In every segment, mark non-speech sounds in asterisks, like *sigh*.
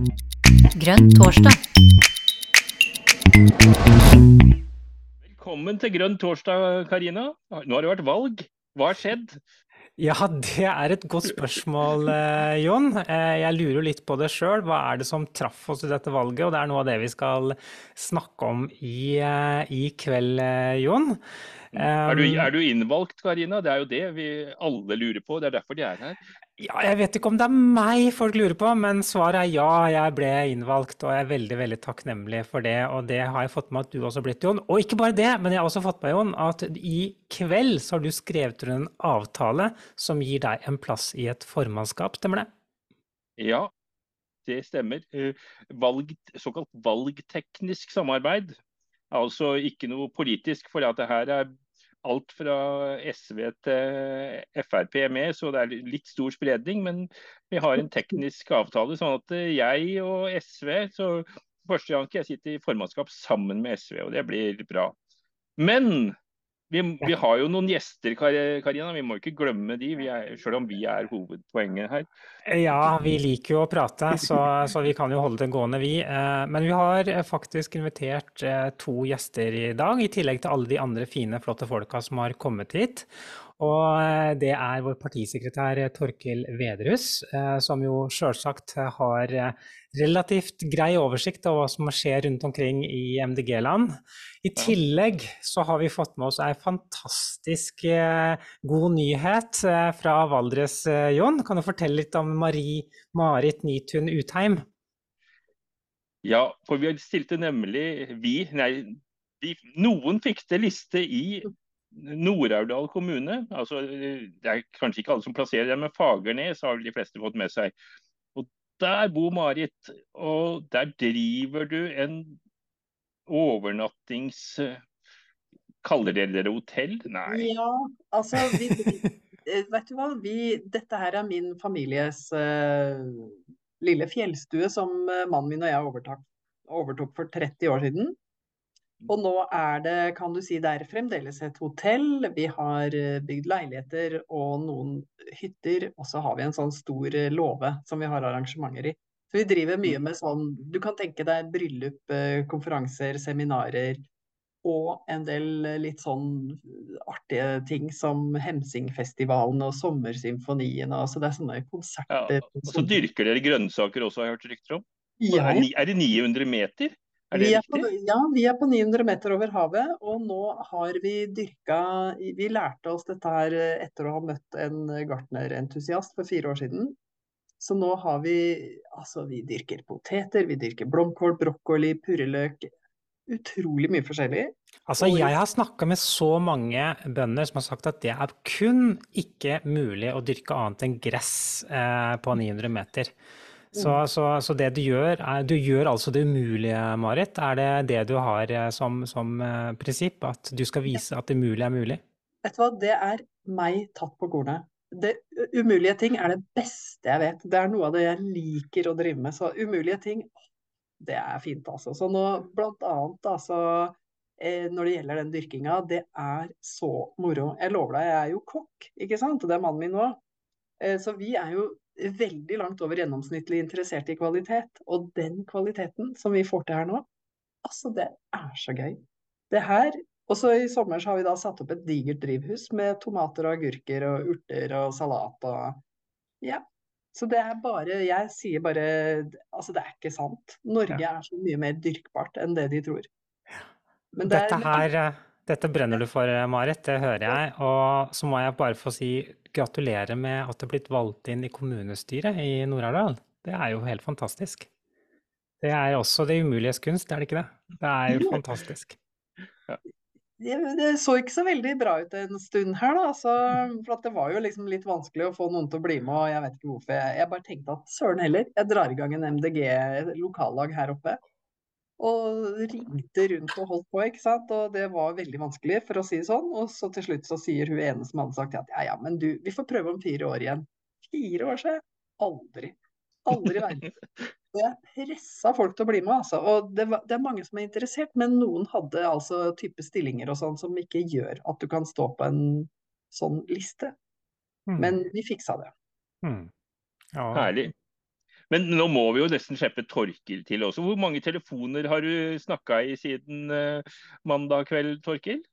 Grønn torsdag. Velkommen til Grønn torsdag, Karina. Nå har det vært valg. Hva har skjedd? Ja, det er et godt spørsmål, eh, Jon. Eh, jeg lurer litt på det sjøl. Hva er det som traff oss i dette valget? Og det er noe av det vi skal snakke om i, eh, i kveld, eh, Jon. Er du, Um, er du innvalgt, Karina? Det er jo det vi alle lurer på. Det er derfor de er her. Ja, jeg vet ikke om det er meg folk lurer på, men svaret er ja. Jeg ble innvalgt, og jeg er veldig veldig takknemlig for det. Og det har jeg fått med at du også har blitt, Jon. Og ikke bare det, men jeg har også fått med, Jon, at i kveld så har du skrevet under en avtale som gir deg en plass i et formannskap, stemmer det? Ja, det stemmer. Eh, Valg, såkalt valgteknisk samarbeid. Altså ikke noe politisk, for at det her er alt fra SV til Frp med, så det er litt stor spredning. Men vi har en teknisk avtale, sånn at eh, jeg og SV så Første gang jeg sitte i formannskap sammen med SV, og det blir bra. Men vi, vi har jo noen gjester, Karina. Vi må ikke glemme de, er, selv om vi er hovedpoenget her. Ja, vi liker jo å prate, så, så vi kan jo holde det gående, vi. Eh, Men vi har faktisk invitert eh, to gjester i dag, i tillegg til alle de andre fine, flotte folka som har kommet hit. Og eh, det er vår partisekretær eh, Torkil Vedrus, eh, som jo sjølsagt har relativt grei oversikt over hva som skjer rundt omkring i MDG-land. I tillegg så har vi fått med oss ei fantastisk god nyhet fra Valdres, Jon. Kan du fortelle litt om Marie Marit Nitun Utheim? Ja, for vi stilte nemlig Vi, nei, de, noen fikk til liste i Nord-Aurdal kommune. Altså, det er kanskje ikke alle som plasserer det, men Fagernes har de fleste fått med seg. Og Der bor Marit, og der driver du en overnattings... Kaller dere dere hotell? Nei. Ja, altså vi, eh, Vet du hva, vi, dette her er min families uh, lille fjellstue som eh, mannen min og jeg overtok, overtok for 30 år siden. Og nå er det, kan du si, det er fremdeles et hotell. Vi har eh, bygd leiligheter og noen hytter, og så har vi en sånn stor eh, låve som vi har arrangementer i. Så vi driver mye med sånn, du kan tenke deg bryllup, eh, konferanser, seminarer og en del litt sånn artige ting som Hemsingfestivalen og Sommersymfonien. Og, så det er sånne Ja, konserter. og så dyrker dere grønnsaker også, har jeg hørt rykter om. Ja, er det 900 meter? Er vi er, på, ja, vi er på 900 meter over havet, og nå har vi dyrka Vi lærte oss dette her eh, etter å ha møtt en gartnerentusiast for fire år siden. Så nå har vi Altså, vi dyrker poteter, vi dyrker blomkål, brokkoli, purreløk. Utrolig mye forskjellig. Altså, jeg har snakka med så mange bønder som har sagt at det er kun ikke mulig å dyrke annet enn gress eh, på 900 meter. Så, så, så det du gjør, er Du gjør altså det umulige, Marit. Er det det du har eh, som, som eh, prinsipp? At du skal vise at det umulige er mulig? Vet du hva, det er meg tatt på kornet. Det umulige ting er det beste jeg vet. Det er noe av det jeg liker å drive med. Så umulige ting, det er fint, altså. Så nå blant annet, altså når det gjelder den dyrkinga, det er så moro. Jeg lover deg, jeg er jo kokk, ikke sant? Det er mannen min òg. Så vi er jo veldig langt over gjennomsnittlig interessert i kvalitet. Og den kvaliteten som vi får til her nå, altså det er så gøy. Det her og så i sommer så har vi da satt opp et digert drivhus med tomater og agurker og urter og salat og Ja. Så det er bare Jeg sier bare Altså, det er ikke sant. Norge er så mye mer dyrkbart enn det de tror. Men det Dette er her, eh, dette brenner du for, eh, Marit, det hører jeg. Og så må jeg bare få si gratulerer med at du er blitt valgt inn i kommunestyret i Nord-Aurdal. Det er jo helt fantastisk. Det er også det umuliges kunst, er det ikke det? Det er jo fantastisk. det, det så ikke så veldig bra ut en stund her, da. Så, for at det var jo liksom litt vanskelig å få noen til å bli med, og jeg vet ikke hvorfor. Jeg, jeg bare tenkte at søren heller, jeg drar i gang en MDG-lokallag her oppe. Og ringte rundt og holdt på, ikke sant. Og det var veldig vanskelig, for å si det sånn. Og så til slutt så sier hun ene som hadde sagt at ja ja, men du, vi får prøve om fire år igjen. Fire år, siden? Aldri. Aldri i verden. *laughs* Jeg pressa folk til å bli med, altså. Og det, var, det er mange som er interessert, men noen hadde altså type stillinger og sånn som ikke gjør at du kan stå på en sånn liste. Mm. Men vi fiksa det. Mm. Ja. Herlig. Men nå må vi jo nesten slippe Torkil til også. Hvor mange telefoner har du snakka i siden uh, mandag kveld, Torkil?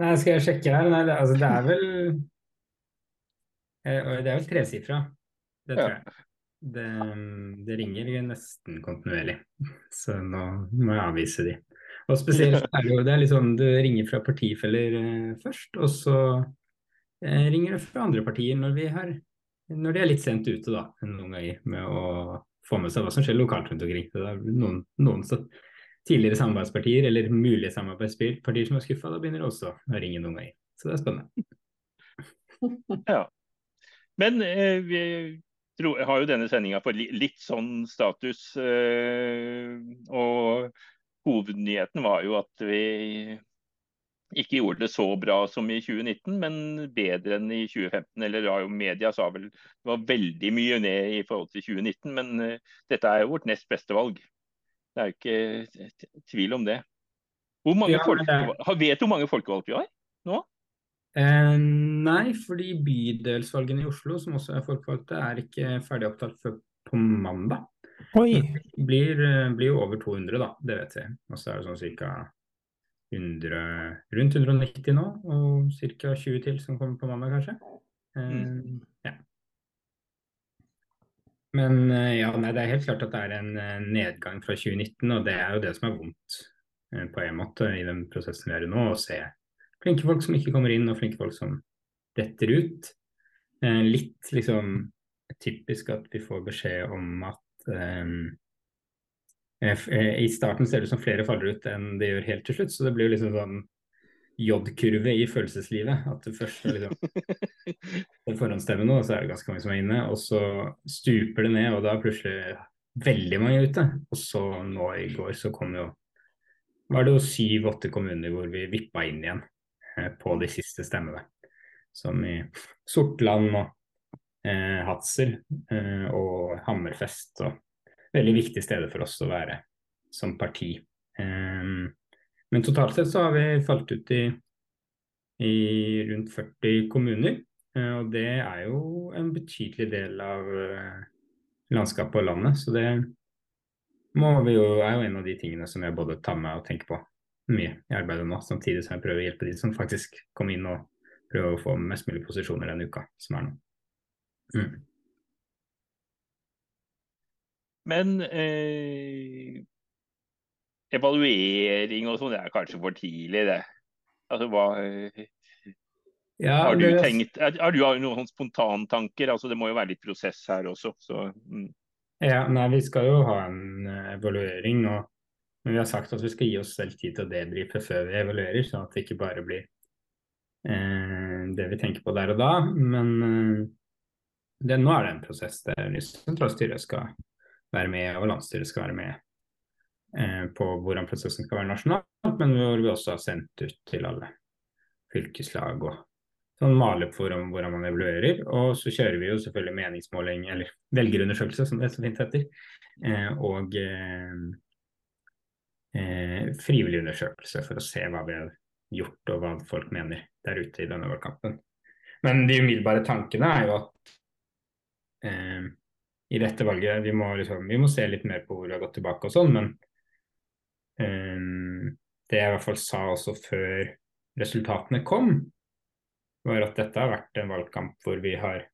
Nei, skal jeg sjekke her? Nei, det, altså, det er vel eh, Det er vel tresifra. Det tror jeg. Det, det, ringer nesten kontinuerlig, så nå må jeg avvise de. Og spesielt er det jo det er litt sånn du ringer fra partifeller eh, først, og så eh, ringer du fra andre partier når vi har når de er litt sent ute da, noen ganger med å få med seg hva som skjer lokalt rundt omkring. Det er noen, noen tidligere samarbeidspartier eller mulige samarbeidspartier som er skuffa. Da begynner det også å ringe noen ganger. Så det er spennende. *laughs* Ja. Men eh, vi tror, har jo denne sendinga på litt sånn status. Eh, og hovednyheten var jo at vi ikke gjorde det så bra som i 2019, men bedre enn i 2015. Eller ja, media sa vel det var veldig mye ned i forhold til 2019, men uh, dette er jo vårt nest beste valg. Det er jo ikke tvil om det. Hvor mange ja, folkevalg... Vet du hvor mange folkevalgte vi har nå? Eh, nei, fordi bydelsvalgene i Oslo, som også er folkevalgte, er ikke ferdig opptatt før på mandag. Oi. Det blir, eh, blir over 200, da. Det vet vi. Og så er det sånn ca. 100, rundt 190 nå, og ca. 20 til som kommer på mandag, kanskje. Mm. ja. Men uh, ja, nei, det er helt klart at det er en uh, nedgang fra 2019, og det er jo det som er vondt på en måte i den prosessen vi er i nå. Å se flinke folk som ikke kommer inn, og flinke folk som detter ut. litt liksom typisk at vi får beskjed om at Eh, eh, I starten ser det ut som flere faller ut enn det gjør helt til slutt, så det blir jo liksom sånn J-kurve i følelseslivet. At det først er liksom *laughs* forhåndsstemme nå, og så er det ganske mange som er inne. Og så stuper det ned, og da er plutselig veldig mange ute. Og så nå i går så kom jo var det jo syv-åtte kommuner hvor vi vippa inn igjen eh, på de siste stemmene. Som i Sortland og eh, Hadsel eh, og Hammerfest og veldig viktig stedet for oss å være som parti. Um, men totalt sett så har vi falt ut i, i rundt 40 kommuner. Uh, og det er jo en betydelig del av uh, landskapet og landet. Så det jo, er jo en av de tingene som jeg både tar med og tenker på mye i arbeidet nå. Samtidig som jeg prøver å hjelpe de som faktisk kom inn og prøver å få mest mulig posisjoner denne uka som er nå. Mm. Men eh, evaluering og sånn, det er kanskje for tidlig, det. Altså, hva eh, ja, har, du det... tenkt, har du noen spontantanker? Altså, det må jo være litt prosess her også. Så, mm. Ja, nei, Vi skal jo ha en uh, evaluering. nå. men vi har sagt at vi skal gi oss selv tid til å debrife før vi evaluerer, sånn at det ikke bare blir eh, det vi tenker på der og da. Men uh, det, nå er det en prosess der sentralstyret skal være med, og landsstyret skal være med eh, på hvordan prosessen skal være nasjonalt, men hvor vi også har sendt ut til alle fylkeslag og sånn malefor om hvordan man evaluerer. Og så kjører vi jo selvfølgelig meningsmåling, eller velgerundersøkelse, som det så fint heter, eh, og eh, eh, frivillig undersøkelse for å se hva vi har gjort og hva folk mener der ute i denne valgkampen. Men de umiddelbare tankene er jo at eh, i dette valget. Vi må, liksom, vi må, se litt mer på hvor vi har gått tilbake og sånn, men um, det jeg i hvert fall sa også før resultatene kom, var at dette har vært en valgkamp hvor vi har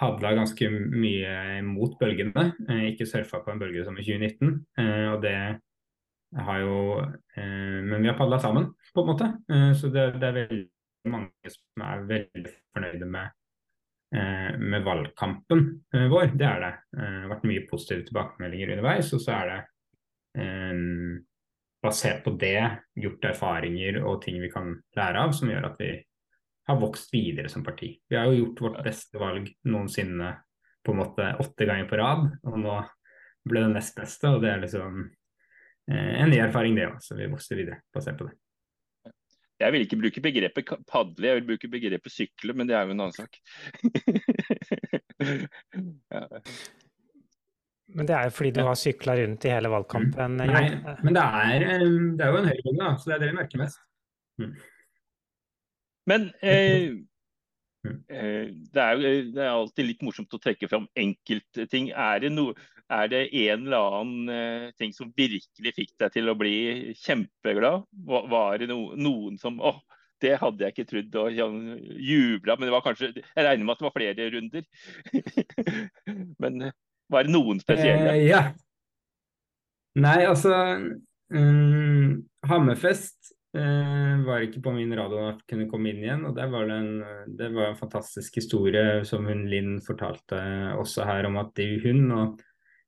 padla ganske mye mot bølgene. Eh, ikke surfa på en bølge som i 2019. Eh, og det har jo eh, Men vi har padla sammen, på en måte. Så det, det, er veldig mange som er veldig fornøyde med med valgkampen eh, vår. Det er det. Eh, det har vært mye positive tilbakemeldinger underveis. Og så er det basert på det gjort erfaringer og ting vi kan lære av, som gjør at vi har vokst videre som parti. Vi har jo gjort vårt beste valg noensinne på en måte åtte ganger på rad, og nå ble det nest beste. Og det er liksom en ny erfaring, det òg, så vi vokser videre basert på det. Jeg vil ikke bruke begrepet padle, jeg vil bruke begrepet sykle, men det er jo en annen sak. *laughs* ja. Men det er jo fordi du har sykla rundt i hele valgkampen? Mm. Nei, men det er, eh, det er jo en høyrebonde, så det er det vi merker mest. Mm. Men eh, Mm. Eh, det er, det er, alltid litt morsomt å trekke fram enkeltting. Er det, no, er det en eller annen eh, ting som virkelig fikk deg til å bli kjempeglad? Var, det no, noen som åh, det hadde jeg ikke trodd og jubla, men det var kanskje Jeg regner med at det var flere runder. *laughs* men var det noen spesielle? Eh, ja. Nei, altså um, Hammerfest uh, var ikke på min da jeg kunne komme inn igjen. og Det var, en, det var en fantastisk historie som hun Linn fortalte også her, om at hun og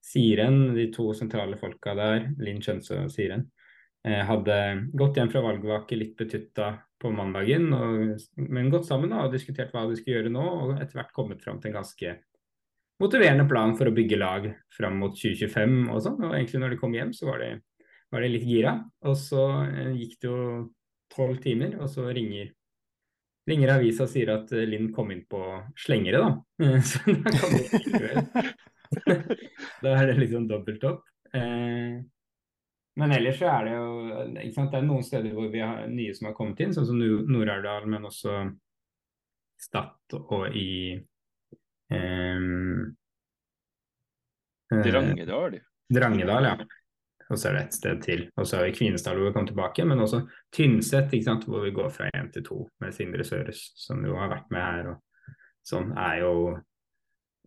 Siren, de to sentrale folka der, Linn Kjønsø og Siren, eh, hadde gått hjem fra valgvake litt betutta på mandagen, og, men gått sammen da, og diskutert hva de skulle gjøre nå, og etter hvert kommet fram til en ganske motiverende plan for å bygge lag fram mot 2025 og sånn. Og egentlig når de kom hjem, så var de var de litt gira. Og så eh, gikk det jo tolv timer, og så ringer, ringer avisa og sier at eh, Linn kom inn på slengere, da. *laughs* så da kan det *laughs* Da er det liksom dobbelt opp. Eh, men ellers så er det jo ikke sant? Det er noen steder hvor vi har nye som har kommet inn, sånn som Nord-Aurdal, men også Stad og i eh, Drangedal. Drangedal, ja og så er det et sted til. Og så har vi Kvinesdal hvor vi kom tilbake, men også Tynset hvor vi går fra én til to med Sindre Søres, som jo har vært med her. og Sånn er jo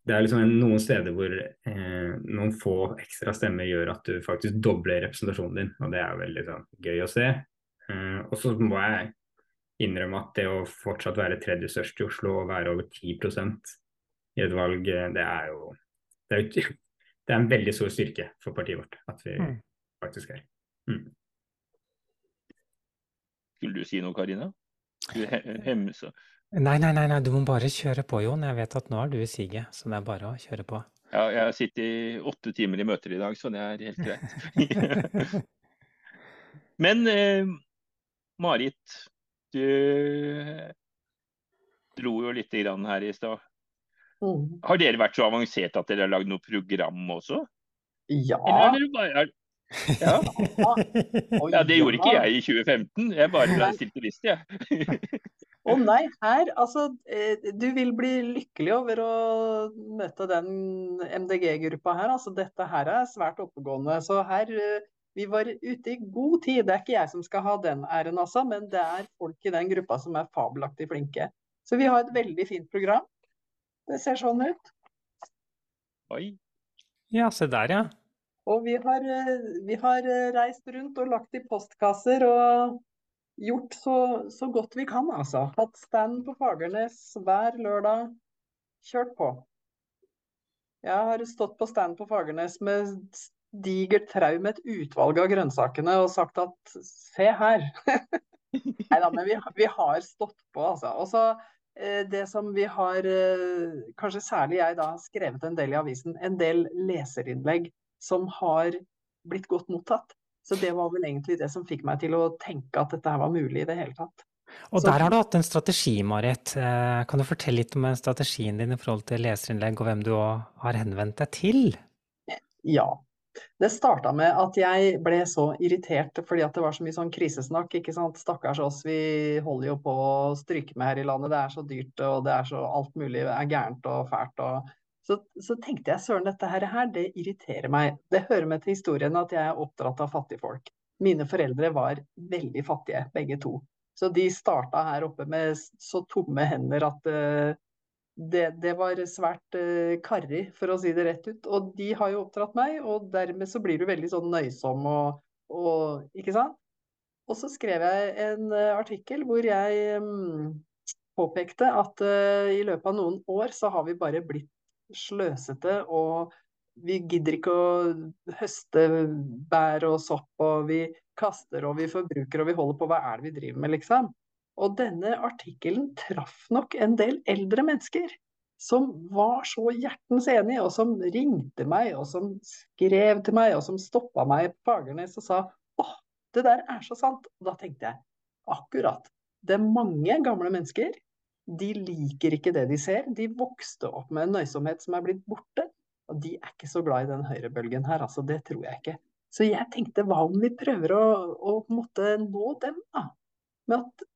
Det er liksom noen steder hvor eh, noen få ekstra stemmer gjør at du faktisk dobler representasjonen din, og det er veldig sånn, gøy å se. Eh, og så må jeg innrømme at det å fortsatt være tredje størst i Oslo og være over 10% i et valg, eh, det er jo det er, *laughs* det er en veldig stor styrke for partiet vårt at vi mm faktisk er. Mm. Skulle du si noe, Karina? Du hemse. Nei, nei, nei, nei, du må bare kjøre på, Jon. Jeg vet at nå er du i siget, så det er bare å kjøre på. Ja, jeg har sittet i åtte timer i møter i dag, så det er helt greit. *laughs* Men eh, Marit, du dro jo litt her i stad. Mm. Har dere vært så avansert at dere har lagd noe program også? Ja. Er bare, ja. *laughs* ja, det gjorde ikke jeg i 2015. Jeg bare stilte liste, jeg. *laughs* Å oh, nei, her altså eh, Du vil bli lykkelig over å møte den MDG-gruppa her. Altså dette her er svært oppegående. Så her eh, Vi var ute i god tid. Det er ikke jeg som skal ha den æren, altså, men det er folk i den gruppa som er fabelaktig flinke. Så vi har et veldig fint program. Det ser sånn ut. Oi. Ja, se der, ja. Og vi har, eh, vi har, reist rundt og lagt i postkasser og gjort så, så, godt vi kan, altså. Hatt stand på Fagernes hver lørdag. Kjørt på. Jeg har stått på stand på Fagernes med digert trau et utvalg av grønnsakene og sagt at se her. *laughs* Nei da, men vi, vi, har stått på, altså. Og så eh, det som vi har, kanskje særlig jeg da, skrevet en del i avisen, en del leserinnlegg som har blitt godt mottatt. Så det var vel egentlig det som fikk meg til å tenke at dette her var mulig i det hele tatt. Og der har du hatt en strategi, Marit. Eh, kan du fortelle litt om strategien din i forhold til leserinnlegg, og hvem du har henvendt deg til? Ja. Det starta med at jeg ble så irritert fordi at det var så mye sånn krisesnakk. ikke sant? Stakkars oss, vi holder jo på å stryke med her i landet. Det er så dyrt og det er så alt mulig er gærent og fælt. og så, så, tenkte jeg søren, dette her, det irriterer meg. Det hører med til historien at jeg er oppdratt av fattigfolk. Mine foreldre var veldig fattige, begge to. Så de starta her oppe med så tomme hender at uh, det, det, var svært uh, karrig, for å si det rett ut. Og de har jo oppdratt meg, og dermed så blir du veldig sånn nøysom og, og Ikke sant? Og så skrev jeg en uh, artikkel hvor jeg um, påpekte at i løpet av noen år så har vi bare blitt sløsete. Og vi gidder ikke å høste bær og sopp, og vi kaster og vi forbruker og vi holder på. Hva er det vi driver med, liksom? Og denne artikkelen traff nok en del eldre mennesker. Som var så hjertens enige, og som ringte meg, og som skrev til meg, og som stoppa meg på Fagernes og sa åh, det der er så sant. Og da tenkte jeg akkurat. Det er mange gamle mennesker de liker ikke det de ser. De vokste opp med en nøysomhet som er blitt borte. Og de er ikke så glad i den høyrebølgen her, altså. Det tror jeg ikke. Så jeg tenkte hva om vi prøver å, å nå dem, da. Med at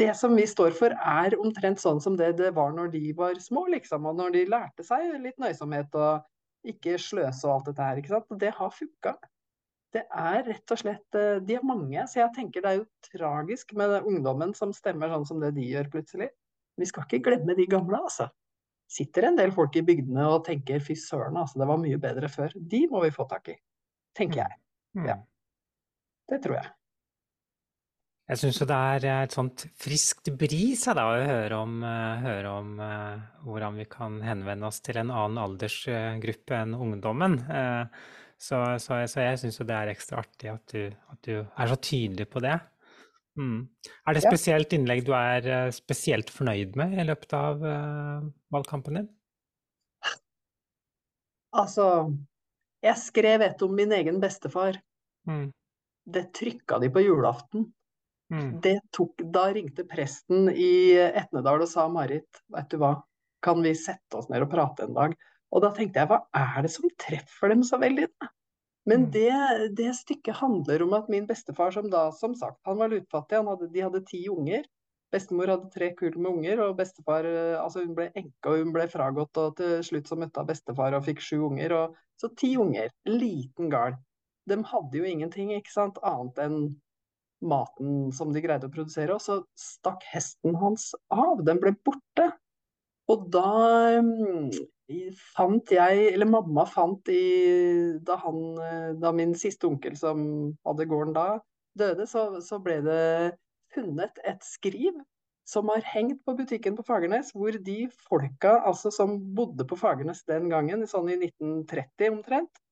det som vi står for, er omtrent sånn som det det var når de var små, liksom. Og når de lærte seg litt nøysomhet og ikke sløse og alt dette her. ikke sant? Og det har funka. Det er rett og slett eh, De er mange, så jeg tenker det er jo tragisk med ungdommen som stemmer sånn som det de gjør plutselig. Vi skal ikke glemme de gamle, altså. Sitter en del folk i bygdene og tenker fy søren, altså, det var mye bedre før. De må vi få tak i, tenker jeg. Mm. Ja. Det tror jeg. Jeg syns jo det er eh, et sånt friskt bris da, å høre om, uh, høre om uh, hvordan vi kan henvende oss til en annen aldersgruppe enn ungdommen. Uh, så, så, så, jeg syns jo det er ekstra artig at du, at du, er så tydelig på det. Mm. Er det spesielt innlegg du er spesielt fornøyd med i løpet av valgkampen din? Altså, jeg skrev et om min egen bestefar. Mm. Det trykka de på julaften. Mm. Det tok, da ringte presten i Etnedal og sa Marit, vet du hva, kan vi sette oss ned og prate en dag? Og da tenkte jeg, hva er det som treffer dem så veldig? da? Men Mm. det, det stykket handler om at min bestefar, som da som sagt, han var lutfattig, han hadde, de hadde ti unger. Bestemor hadde tre kull med unger, og bestefar eh, altså hun ble enke og hun ble fragått. Og til slutt så møtte hun bestefar og fikk sju unger. Og, så ti unger, liten gard. De hadde jo ingenting, ikke sant, annet enn maten som de greide å produsere. Og så stakk hesten hans av, den ble borte. Og da mm, fant jeg, eller mamma fant i, da han, eh, da min siste onkel som hadde gården da, døde, så, så ble det funnet et skriv som har hengt på butikken på Fagernes, hvor de folka altså, som bodde på Fagernes den gangen, sånn i 1930 omtrent,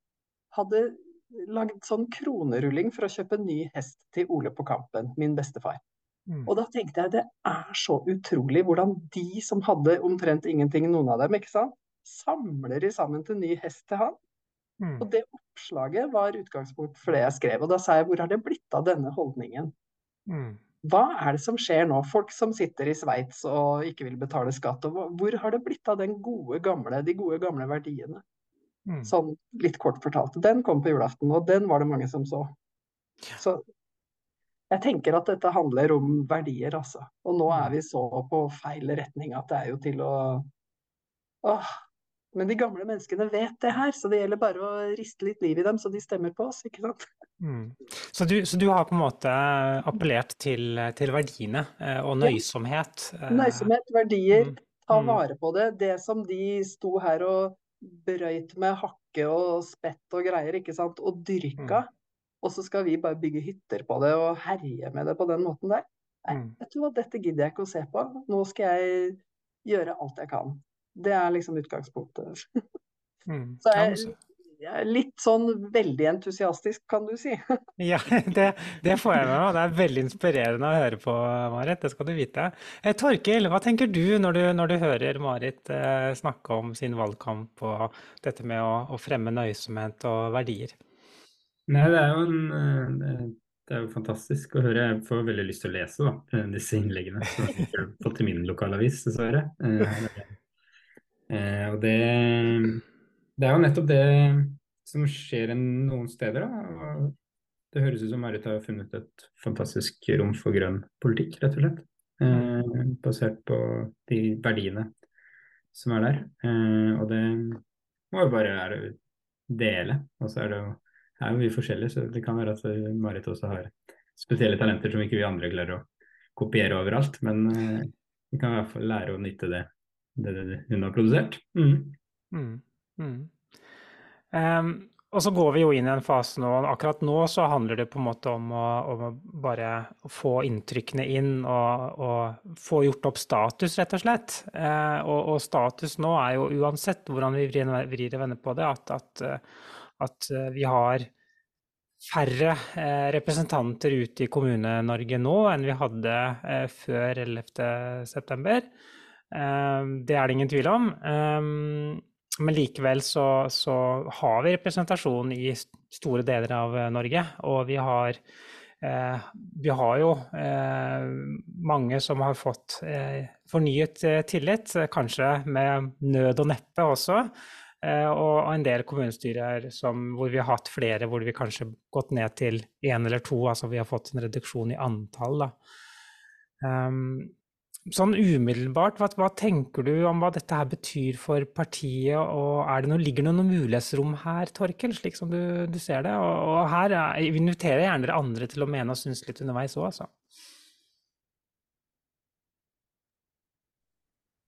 hadde lagd sånn kronerulling for å kjøpe ny hest til Ole på Kampen, min bestefar. Mm. Og da tenkte jeg det er så utrolig hvordan de som hadde omtrent ingenting, noen av dem, ikke sant, samler de sammen til ny hest til han. Mm. Og det oppslaget var utgangspunkt for det jeg skrev. Og da sa jeg hvor har det blitt av denne holdningen? Mm. Hva er det som skjer nå? Folk som sitter i Sveits og ikke vil betale skatt. Og hvor har det blitt av den gode, gamle, de gode, gamle verdiene? Mm. Sånn litt kort fortalt. Den kom på julaften, og den var det mange som så. Så jeg tenker at dette handler om verdier, altså. Og nå er vi så på feil retning at det er jo til å Åh. Men de gamle menneskene vet det her, så det gjelder bare å riste litt liv i dem, så de stemmer på oss, ikke sant. Mm. Så, du, så du har på en måte appellert til, til verdiene eh, og nøysomhet? Ja. Nøysomhet, verdier, mm, ta mm. vare på det. Det som de sto her og brøyt med hakke og spett og greier, ikke sant, og dyrka. Og så skal vi bare bygge hytter på det og herje med det på den måten der. Nei, Mm. vet du hva, dette gidder jeg ikke å se på. Nå skal jeg gjøre alt jeg kan. Det er liksom utgangspunktet. *laughs* Mm. Så jeg, er litt sånn veldig entusiastisk, kan du si. *laughs* Ja, det, det får jeg med meg. Det er veldig inspirerende å høre på, Marit. Det skal du vite. Eh, Torkil, hva tenker du når du, når du hører Marit eh, snakke om sin valgkamp og dette med å, å fremme nøysomhet og verdier? Nei, det er jo en eh, det- er jo fantastisk å høre. Jeg får veldig lyst til å lese da, disse innleggene. som jeg i min lokalavis, dessverre. Eh, eh, og det, det er jo nettopp det som skjer noen steder. Da. Det høres ut som Marit har funnet et fantastisk rom for grønn politikk, rett og slett. Eh, basert på de verdiene som er der. Eh, og det må jo bare være å dele. Og så er det jo er jo mye forskjellig, så det kan være at Marit også har spesielle talenter som ikke vi andre klarer å kopiere overalt. Men eh, vi kan i hvert fall lære å nytte det, det, det hun har produsert. Mm. Mm, mm. Um, og så går vi jo inn i en fase nå, akkurat nå så handler det på en måte om å, om å bare få inntrykkene inn og, og få gjort opp status, rett og slett. Eh, og, og status nå er jo uansett hvordan vi vrir og vender på det, at, at, eh, at eh, vi har færre eh, representanter ute i Kommune-Norge nå enn vi hadde eh, før 11.9. Eh, det er det ingen tvil om. Men likevel så, så har vi representasjon i store deler av Norge, og vi har vi har jo mange som har fått fornyet tillit, kanskje med nød og neppe også. Eh, og en del kommunestyrer som, hvor vi har hatt flere, hvor vi kanskje gått ned til én eller to. Altså vi har fått en reduksjon i antall. Um, sånn umiddelbart, hva, hva, tenker du om hva dette her betyr for partiet, og er det noe, ligger det noen mulighetsrom her, Torkel, slik som du, du ser det? Og, og her jeg inviterer gjerne dere andre til å mene og synes litt underveis òg, altså.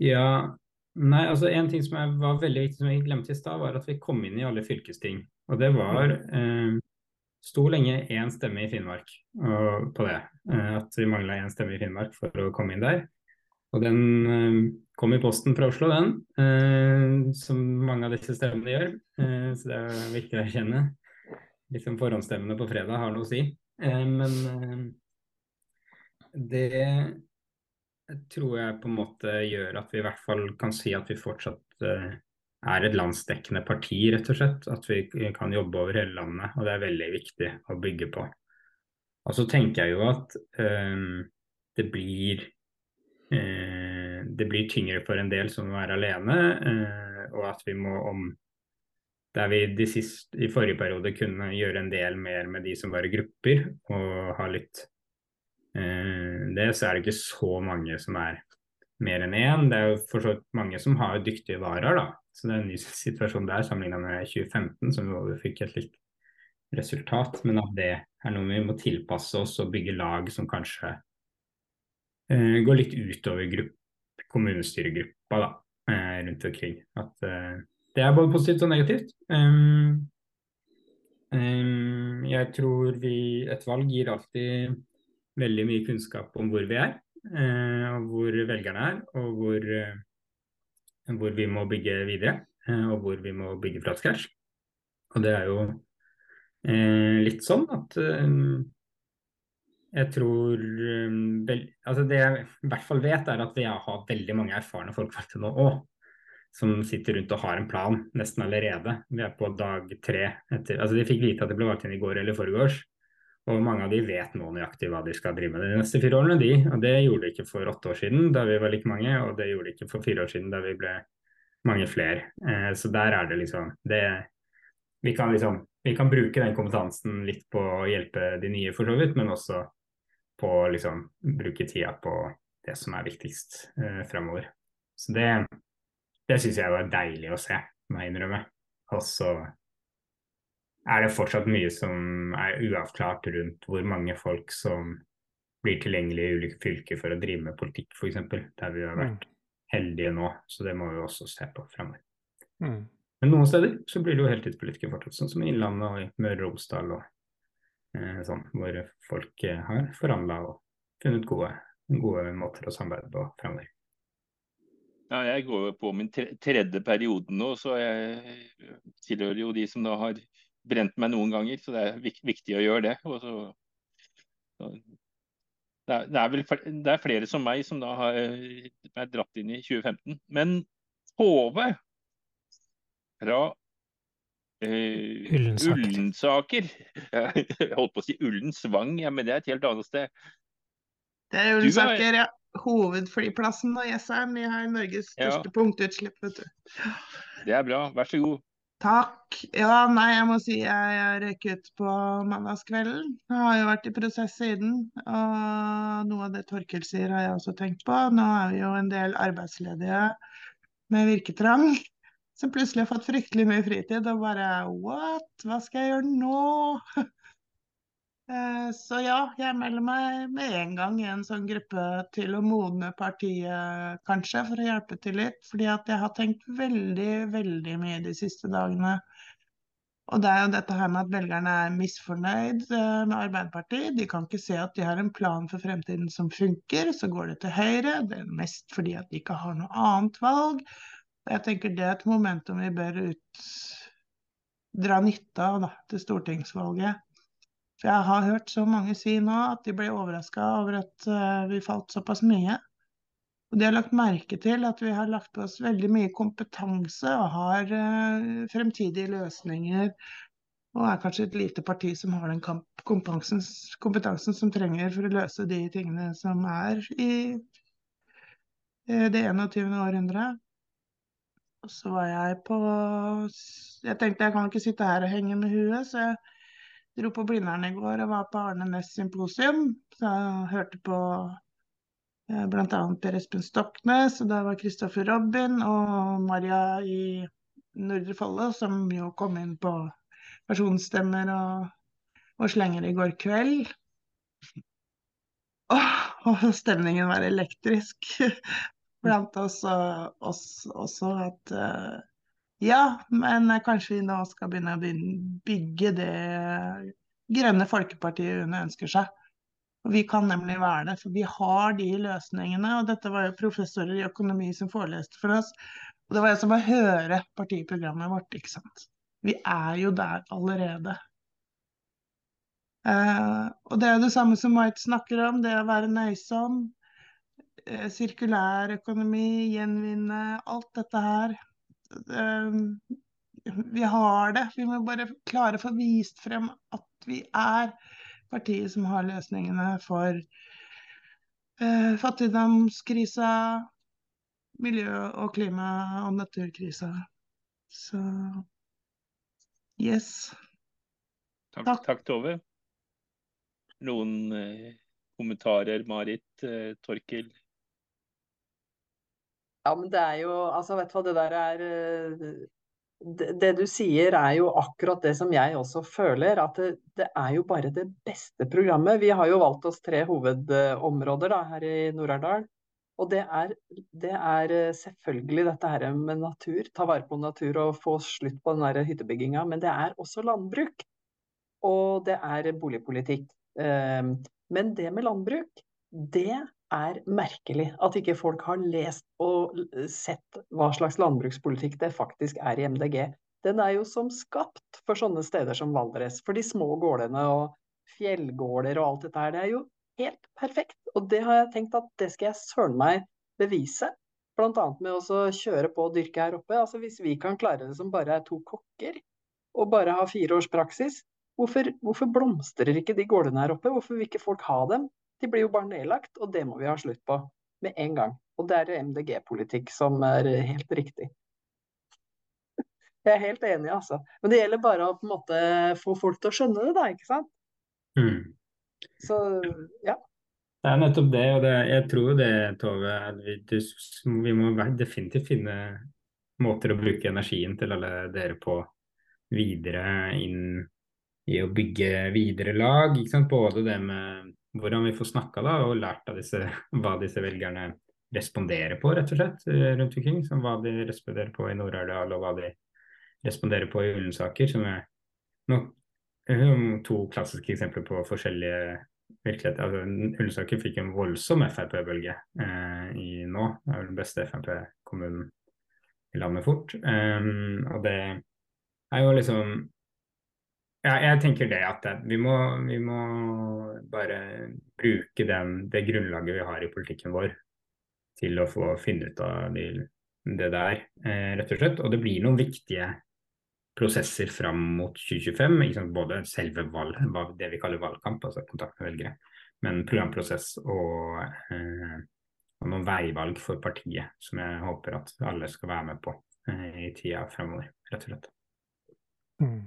Ja, nei, altså En ting som var veldig viktig som vi glemte i stad, var at vi kom inn i alle fylkesting. Og det var eh, sto lenge én stemme i Finnmark på det. Eh, at vi mangla én stemme i Finnmark for å komme inn der. Og den eh, kom i posten fra Oslo, den. Eh, som mange av disse stemmene gjør. Eh, så det er viktig å erkjenne. Liksom forhåndsstemmene på fredag har noe å si. Eh, men eh, det tror jeg på en måte gjør at vi i hvert fall kan si at vi fortsatt er et landsdekkende parti, rett og slett. At vi kan jobbe over hele landet. Og det er veldig viktig å bygge på. Og så tenker jeg jo at um, det blir uh, det blir tyngre for en del som må være alene, uh, og at vi må om der vi de siste, i forrige periode kunne gjøre en del mer med de som var i grupper, og ha litt uh, det, så er det ikke så mange som er mer enn én. Det er jo for så vidt mange som har dyktige varer, da. Så det er en ny situasjon der sammenlignet med 2015, som vi fikk et litt resultat. Men at det er noe vi må tilpasse oss og bygge lag som kanskje eh, går litt utover kommunestyregruppa da, eh, rundt omkring. At eh, det er både positivt og negativt. Um, um, jeg tror vi Et valg gir alltid veldig mye kunnskap om hvor vi er, og hvor velgerne er, og hvor hvor vi må bygge videre, eh, og hvor vi må bygge fra scratch. Og det er jo eh, litt sånn at eh, jeg tror eh, vel, altså Det jeg i hvert fall vet, er at vi har veldig mange erfarne folkevalgte nå òg. Som sitter rundt og har en plan nesten allerede. Vi er på dag tre etter altså De fikk vite at det ble valgt inn i går eller foregårs. Og mange av de vet nå nøyaktig hva de skal drive med de neste fire årene. de, og Det gjorde de ikke for åtte år siden, da vi var like mange, og det gjorde de ikke for fire år siden, da vi ble mange flere. Eh, så der er det liksom det, vi, kan liksom vi kan bruke den kompetansen litt på å hjelpe de nye, for så vidt, men også på å liksom bruke tida på det som er viktigst eh, fremover. Så det, det syns jeg var deilig å se, må jeg innrømme. Og så er det fortsatt mye som er uavklart rundt hvor mange folk som blir tilgjengelige i ulike fylker for å drive med politikk, f.eks. Der vi har vært mm. heldige nå. Så det må vi også se på fremover. Mm. Men noen steder så blir det jo heltidspolitikere fortsatt, sånn som i Innlandet og i Møre og Romsdal og eh, sånn, hvor folk eh, har forhandla og funnet gode, gode måter å samarbeide på fremover. Ja, jeg går jo på min tredje periode nå, så jeg tilhører jo de som da har brent meg noen ganger, så det er viktig å gjøre det. Så, så, det, er, det, er, vel det er flere som meg som da har er dratt inn i 2015. Men Hove fra uh, Ullensaker Jeg holdt på å si Ullensvang, ja, men det er et helt annet sted. Det er Ullensaker, ja. Hovedflyplassen og Jessheim. Vi har Norges største ja. punktutslipp, vet du. Det er bra. Vær så god. Takk. Ja, nei, jeg må si jeg røyk ut på mandagskvelden. Jeg har jo vært i prosess siden. Og noe av det Torkel sier, har jeg også tenkt på. Nå er vi jo en del arbeidsledige med virketrang som plutselig har fått fryktelig mye fritid og bare What? Hva skal jeg gjøre nå? *laughs* Eh, så ja, jeg melder meg med en gang i en sånn gruppe til å modne partiet, kanskje, for å hjelpe til litt. Fordi at jeg har tenkt veldig, veldig mye de siste dagene. Og det er jo dette her med at velgerne er misfornøyd eh, med Arbeiderpartiet. De kan ikke se at de har en plan for fremtiden som funker. Så går det til Høyre. Det er mest fordi at de ikke har noe annet valg. Og jeg tenker det er et momentum vi bør ut, dra nytte av da, til stortingsvalget. For jeg har hørt så mange si nå at de ble overraska over at uh, vi falt såpass mye. Og de har lagt merke til at vi har lagt på oss veldig mye kompetanse og har uh, fremtidige løsninger. Og er kanskje et lite parti som har den kompetansen, kompetansen som trenger for å løse de tingene som er i uh, det 21. århundret. Og så var jeg på Jeg tenkte jeg kan ikke sitte her og henge med huet, så jeg dro på Blindern i går og var på Arne Næss symposium. Så jeg hørte på eh, bl.a. Per Espen Stoknes, og det var Kristoffer Robin og Maria i Nordre Follo, som jo kom inn på personstemmer og, og slenger i går kveld. og stemningen var elektrisk *laughs* blant oss, og også, også at uh, ja, men kanskje vi nå skal begynne å bygge det grønne folkepartiet hun ønsker seg. Vi kan nemlig være det, for vi har de løsningene. og Dette var jo professorer i økonomi som foreleste for oss. og Det var jo som å høre partiprogrammet vårt. ikke sant? Vi er jo der allerede. Uh, og Det er det samme som White snakker om, det å være nøysom. Uh, sirkulær økonomi, gjenvinne, alt dette her. Uh, vi har det. Vi må bare klare å få vist frem at vi er partiet som har løsningene for eh, fattigdomskrisa, miljø- og klima- og naturkrisa. Så yes. Takk, takk. takk Tove. Noen eh, kommentarer, Marit, eh, Torkil? Ja, men det er jo Altså, vet du hva, det der er det, det, du sier er jo akkurat det som jeg også føler, at det, det, er jo bare det beste programmet. Vi har jo valgt oss tre hovedområder da, her i Nord-Aurdal. Og det er, det er, selvfølgelig dette her med natur, ta vare på natur og få slutt på den hyttebygginga. Men det er også landbruk. Og det er boligpolitikk. Ehm, men det med landbruk, det er merkelig at ikke folk har lest og sett hva slags landbrukspolitikk det faktisk er i MDG. Den er jo som skapt for sånne steder som Valdres, for de små gårdene og fjellgårder og alt dette her. Det er jo helt perfekt. Og det har jeg tenkt at det skal jeg søren meg bevise. Bl.a. med å kjøre på og dyrke her oppe. Altså Hvis vi kan klare det som bare er to kokker, og bare ha fire års praksis, hvorfor, hvorfor blomstrer ikke de gårdene her oppe? Hvorfor vil ikke folk ha dem? De blir jo bare nedlagt, og det må vi ha slutt på med en gang. Og det er MDG-politikk som er helt riktig. Jeg er helt enig, altså. Men det gjelder bare å på en måte få folk til å skjønne det, da, ikke sant? Mm. Så ja. Det er nettopp det, og det, jeg tror det, Tove. Vi, vi må definitivt finne måter å bruke energien til alle dere på videre inn i å bygge videre lag. Både det med hvordan vi får snakka og lært av disse, *laughs* hva disse velgerne responderer på, rett og slett, eh, rundt omkring. Som hva de responderer på i Nord-Aurdal, og hva de responderer på i Ullensaker. Som er no, to klassiske eksempler på forskjellige virkeligheter. Altså, Ullensaker fikk en voldsom Frp-bølge eh, i nå. Det er vel den beste Frp-kommunen i landet fort. Um, og det er jo liksom ja, jeg tenker det at vi må, vi må bare bruke den, det grunnlaget vi har i politikken vår til å få finne ut av de, det der, eh, rett og slett. Og det blir noen viktige prosesser fram mot 2025. Både selve valg, det vi kaller valgkamp, altså kontakt med velgere, men programprosess og, eh, og, noen veivalg for partiet som jeg håper at alle skal være med på eh, i tida fremover, rett og slett. Mm.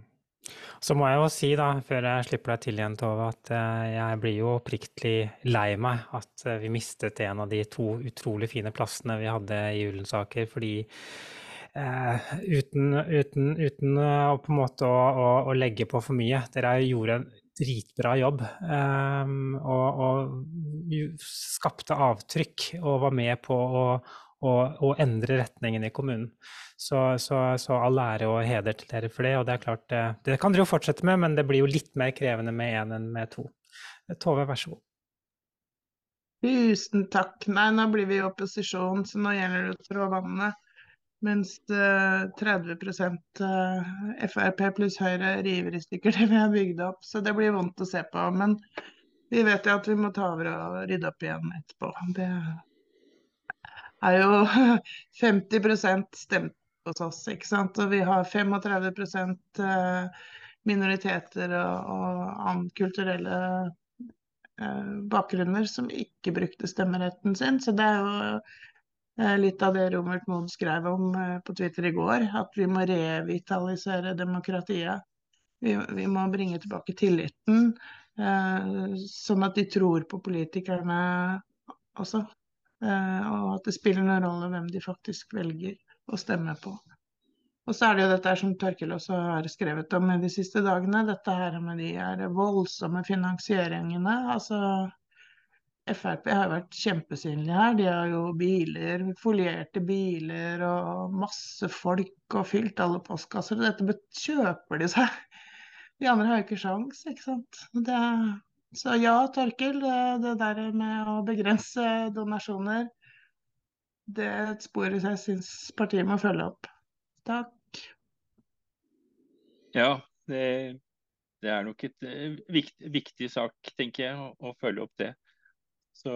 Så må jeg jo si, da, før jeg slipper deg til igjen, Tove, at eh, jeg blir jo oppriktig lei meg at eh, vi mistet en av de to utrolig fine plassene vi hadde i Ullensaker. Fordi eh, uten, uten, uten, å på en måte å, å, å, legge på for mye Dere gjorde en dritbra jobb eh, og, og, skapte avtrykk og var med på å, å endre retningen i kommunen. Så, så, så, all ære og heder til dere for det. Og det er klart, det, det kan dere jo fortsette med, men det blir jo litt mer krevende med én en enn med to. Tove, vær så god. Tusen takk. Nei, nå blir vi i opposisjon, så nå gjelder det å trå vannet. Mens 30 eh, Frp pluss Høyre river i stykker det vi har bygd opp. Så det blir vondt å se på. Men vi vet jo at vi må ta over og rydde opp igjen etterpå. Det er jo *laughs* 50 stemt hos oss. ikke sant? Og vi har 35 eh, minoriteter og, og annen kulturelle eh, bakgrunner som ikke brukte stemmeretten sin. Så det er jo eh, litt av det Romert Moen skrev om på Twitter i går. At vi må revitalisere demokratiet. Vi, vi må bringe tilbake tilliten, sånn at de tror på politikerne også. Eh, og at det spiller noen rolle hvem de faktisk velger å stemme på. Og så er det jo dette som Torkil også har skrevet om de siste dagene, dette her med de her voldsomme finansieringene. Altså Frp har vært kjempesynlige her. De har jo biler, folierte biler og masse folk og fylt alle postkasser. Dette kjøper de seg. De andre har jo ikke sjans, ikke sant. Det, så ja, Torkel, det, der med å begrense donasjoner, det er et spor jeg syns partiet må følge opp. Takk. Ja, det, det er nok et eh, viktig, viktig sak, tenker jeg, å, å følge opp det. Så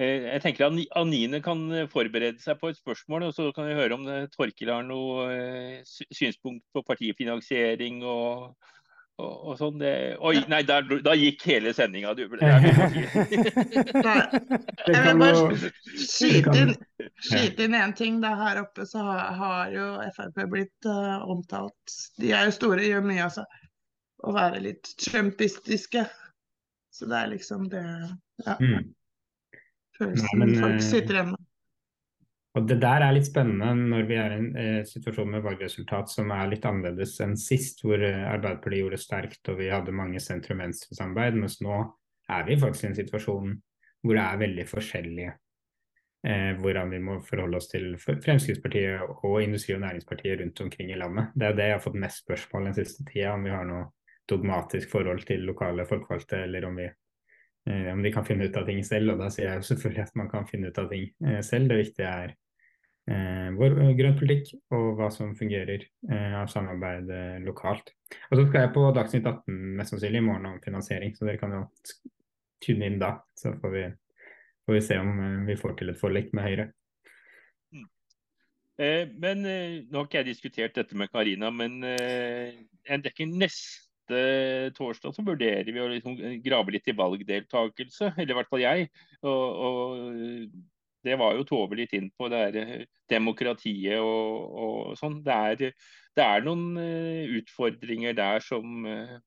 eh, jeg tenker Anine kan forberede seg på et spørsmål, og så kan vi høre om Torkil har noe eh, synspunkt på partifinansiering og, og, og sånn. Oi, nei, der, da gikk hele sendinga, du. *laughs* Det jeg vil bare skyte inn, skyte inn en ting. Da her oppe så har, har jo Frp blitt uh, omtalt De er jo store, gjør mye, altså. Å være litt trumpistiske. Så det er liksom det ja. Mm. Følelsen Nei, men, folk eh, sitter igjen med. Og Det der er litt spennende når vi er i en eh, situasjon med valgresultat som er litt annerledes enn sist, hvor eh, Arbeiderpartiet gjorde sterkt og vi hadde mange sentrum-venstre-samarbeid. Mens nå er vi faktisk i en situasjon hvor det er veldig forskjellig eh, hvordan vi må forholde oss til Fremskrittspartiet og Industri- og Næringspartiet rundt omkring i landet. Det er det jeg har fått mest spørsmål den siste tida, om vi har noe dogmatisk forhold til lokale folkevalgte, eller om vi Eh, om de kan finne ut av ting selv. Og da sier jeg selvfølgelig at man kan finne ut av ting eh, selv. Det viktige er eh, vår grønn politikk og hva som fungerer av samarbeid lokalt. Og så skal jeg på Dagsnytt 18 mest sannsynlig i morgen om finansiering, så dere kan jo tune inn da. Så får vi, får vi se om vi får til et forlik med Høyre. Mm. Men nå har ikke jeg diskutert dette med Karina, men en dekker neste torsdag så vurderer vi å liksom grave litt i valgdeltakelse, eller i hvert fall jeg. Og, og det var jo Tove litt inn på, det er demokratiet og, og sånn. Det er, det er, noen uh, utfordringer der som uh,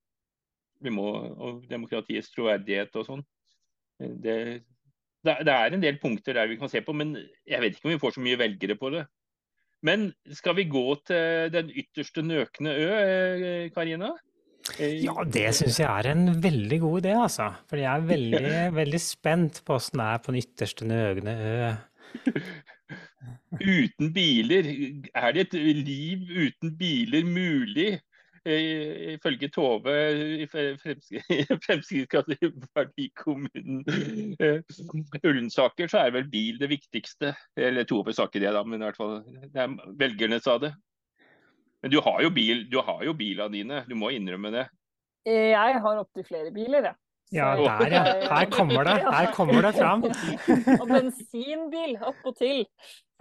vi må Og demokratiets troverdighet og sånn. Det, det, er en del punkter der vi kan se på, men jeg vet ikke om vi får så mye velgere på det. Men skal vi gå til den ytterste nøkne ø, eh, Karina? Ja, det syns jeg er en veldig god idé, altså. For jeg er veldig, *laughs* veldig spent på åssen det er på den ytterste nøgne ø. Uten biler, er det et liv uten biler mulig? Eh, ifølge Tove i *laughs* Fremskrittspartikommunen eh, Ullensaker, så er vel bil det viktigste. Eller Tove sa ikke det, da, men i hvert fall velgerne sa det. Men du har jo bil, du har jo bilene dine, du må innrømme det. Jeg har opptil flere biler, jeg. Ja, der ja. Her kommer det, her kommer det fram. *laughs* og bensinbil attpåtil.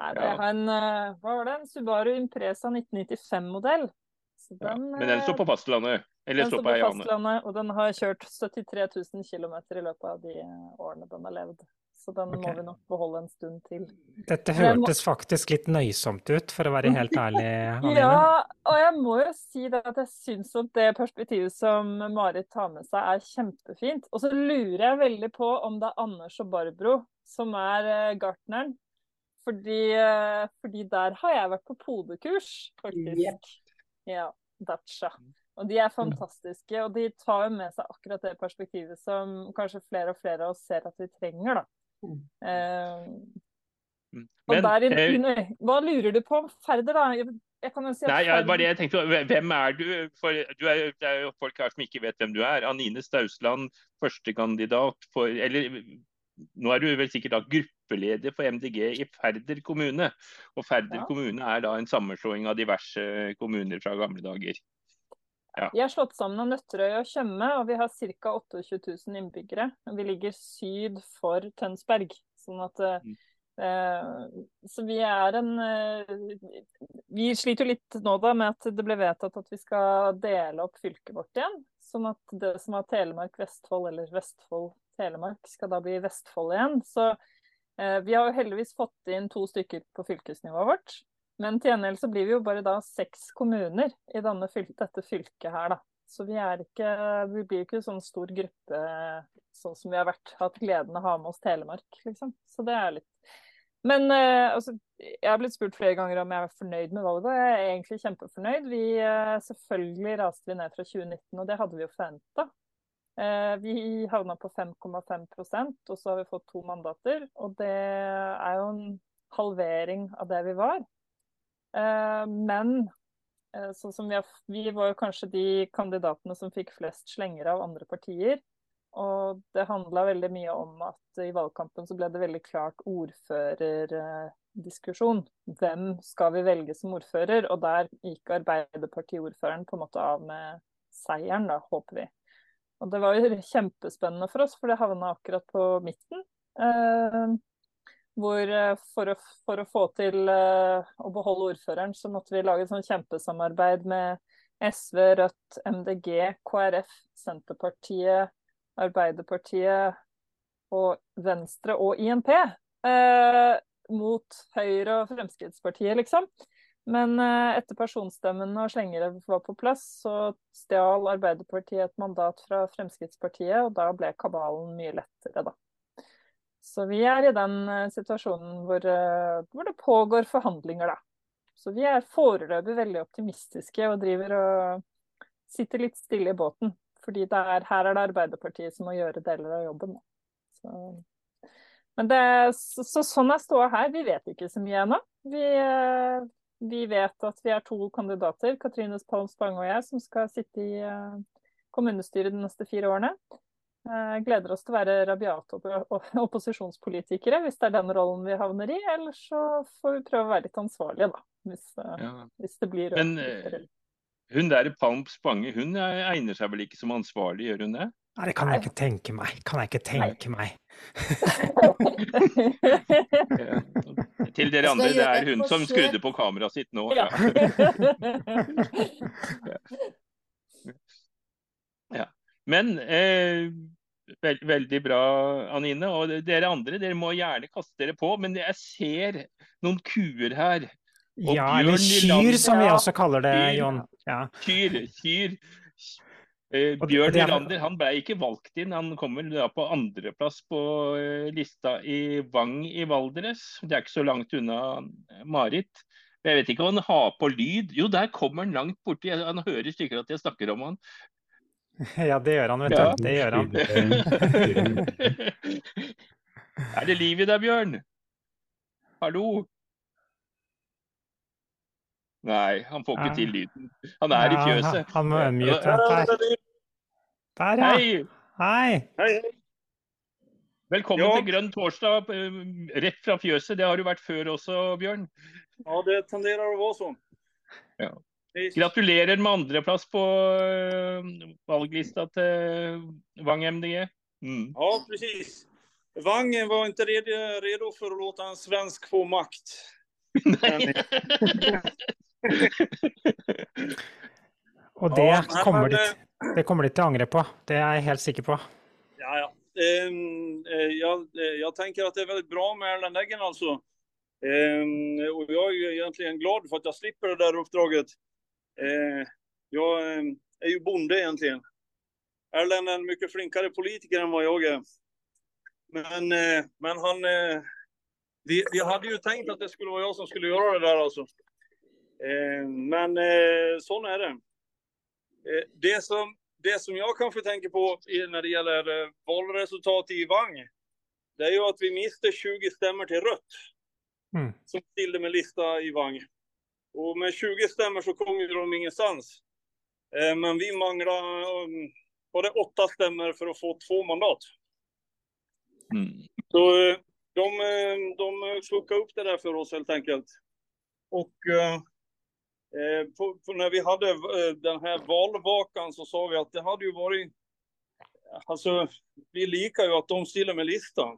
Jeg har en, eh, hva var det, en Subaru Impresa 1995-modell. Ja, men den står på eh, fastlandet? Eller den står på fastlandet, og den har kjørt 73 000 km i løpet av de årene den har levd. Så den okay. må vi nok beholde en stund til. Dette hørtes må... faktisk litt nøysomt ut, for å være helt ærlig. *laughs* Anine. Ja, og jeg må jo si det at jeg syns at det perspektivet som Marit tar med seg, er kjempefint. Og så lurer jeg veldig på om det er Anders og Barbro som er uh, gartneren. Fordi, uh, fordi, der har jeg vært på podekurs, faktisk. Yep. Ja, datsja. Og de er fantastiske, og de tar jo med seg akkurat det perspektivet som kanskje flere og flere av oss ser at vi trenger, da. Uh, Men, der, uh, hva lurer du på om Færder, da? Jeg kan jo si at nei, jeg, bare jeg tenkte, Hvem er du? For du er, det er jo folk her som ikke vet hvem du er. Anine Stausland, førstekandidat for Eller nå er du vel sikkert da gruppeleder for MDG i Færder kommune. Og Færder ja. kommune er da en sammenslåing av diverse kommuner fra gamle dager. Ja. Vi har slått sammen av Nøtterøy og Tjøme, og vi har ca. 28 000 innbyggere. Vi ligger syd for Tønsberg. Sånn at eh, mm. eh, Så vi er en eh, Vi sliter jo litt nå da med at det ble vedtatt at vi skal dele opp fylket vårt igjen. Sånn at det som var Telemark-Vestfold eller Vestfold-Telemark, skal da bli Vestfold igjen. Så eh, vi har jo heldigvis fått inn to stykker på fylkesnivået vårt. Men til gjengjeld så blir vi jo bare da seks kommuner i fyl dette fylket her, da. Så vi ikke Vi blir ikke sånn stor gruppe sånn som vi har vært, hatt gleden av å ha med oss Telemark, liksom. Så det er litt men uh, altså, jeg har blitt spurt flere ganger om jeg er fornøyd med valget. Jeg er egentlig kjempefornøyd. Vi, uh, selvfølgelig raste vi ned fra 2019, og det hadde vi jo forventa. Uh, vi havna på 5,5% og så har vi fått to mandater. Og det er jo en halvering av det vi var. Men sånn som vi, har, vi var jo kanskje de kandidatene som fikk flest slenger av andre partier. Og det handla veldig mye om at i valgkampen så ble det veldig klart ordførerdiskusjon. Hvem skal vi velge som ordfører? Og der gikk Arbeiderpartiordføreren på en måte av med seieren, da, håper vi. Og det var jo kjempespennende for oss, for det havna akkurat på midten. Hvor eh, for å, for å, få til eh, å beholde ordføreren, så måtte vi lage et sånn kjempesamarbeid med SV, Rødt, MDG, KrF, Senterpartiet, Arbeiderpartiet og Venstre og INP eh, mot Høyre og Fremskrittspartiet, liksom. Men eh, etter personstemmene og slengere var på plass, så stjal Arbeiderpartiet et mandat fra Fremskrittspartiet, og da ble kabalen mye lettere, da. Så vi er i den eh, situasjonen hvor, eh, hvor, det pågår forhandlinger, da. Så vi er foreløpig veldig optimistiske og driver og sitter litt stille i båten. Fordi er, her er det Arbeiderpartiet som må gjøre deler av jobben. Så, men det, så, så, sånn er ståa her. Vi vet ikke så mye ennå. Vi, eh, vi, vet at vi er to kandidater, Katrine Palm Spange og jeg, som skal sitte i kommunestyret de neste fire årene. Jeg uh, gleder oss til å være rabiate opp opposisjonspolitikere hvis det er den rollen vi havner i. Eller så får vi prøve å være litt ansvarlige, da. Hvis, uh, ja. hvis det blir Men, hun der Palm Spange hun egner seg vel ikke som ansvarlig, gjør hun det? Nei, det kan jeg ikke tenke meg. Kan jeg ikke tenke Nei. meg. *laughs* ja. Til dere andre, det er hun som skrudde på kameraet sitt nå. Ja. *laughs* *laughs* Men eh, veld, veldig bra, Anine. Og dere andre, dere må gjerne kaste dere på. Men jeg ser noen kuer her ja, eller kyr, som vi også kaller det, Jon. Ja. Kyr. kyr. Eh, Bjørn Nylander han ble ikke valgt inn. Han kommer da på andreplass på eh, lista i Vang i Valdres. Det er ikke så langt unna eh, Marit. Jeg vet ikke om han har på lyd. Jo, der kommer han langt borti. Han hører sikkert at jeg snakker om han. *laughs* Ja, det gjør han, vet ja. du. Det gjør han. *laughs* er det liv i deg, Bjørn? Hallo? Nei, han får ikke til lyden. Han er i fjøset. Han må unmute. Der. Der, ja. Hei. Hei. Hei. Velkommen jo. til Grønn torsdag eh, rett fra fjøset. Det har du vært før også, Bjørn? Ja, det tenderer å være sånn. Ja. Gratulerer med andreplass på uh, valglista til Vang MDG. Mm. Ja, precis. Vang var ikke redo for å låta en svensk få makt. *laughs* *laughs* Og det, ja, kommer de, det kommer de til å angre på. Det er jeg helt sikker på. Ja, ja. Um, jeg, jeg, tenker at det er veldig bra med Erlend Eggen, altså. Um, og jeg er egentlig glad for at jeg slipper det der oppdraget. Uh, jeg er jo bonde, egentlig. Erlend er en mye flinkere politiker enn vad jeg er. Men, eh, men han Eh, vi, vi, hadde jo tenkt at det skulle være jeg som skulle gjøre det der, alltså. Eh, men eh, sånn er det. Eh, det som, det som jeg kanskje tenker på når det gjelder valresultat i Vang, det er jo at vi mister 20 stämmer til rött. mm. som stilte med lista i Vang. Og med 20 stemmer så kom de ingenstans. Men vi mangler bare åtte stemmer for å få to mandat. Mm. Så de, de plukket opp det der for oss, helt enkelt. Og Eh, på, på när vi hadde denne den valvakan så sa vi at det hadde jo vært Altså, vi liker jo at de stiller med listan.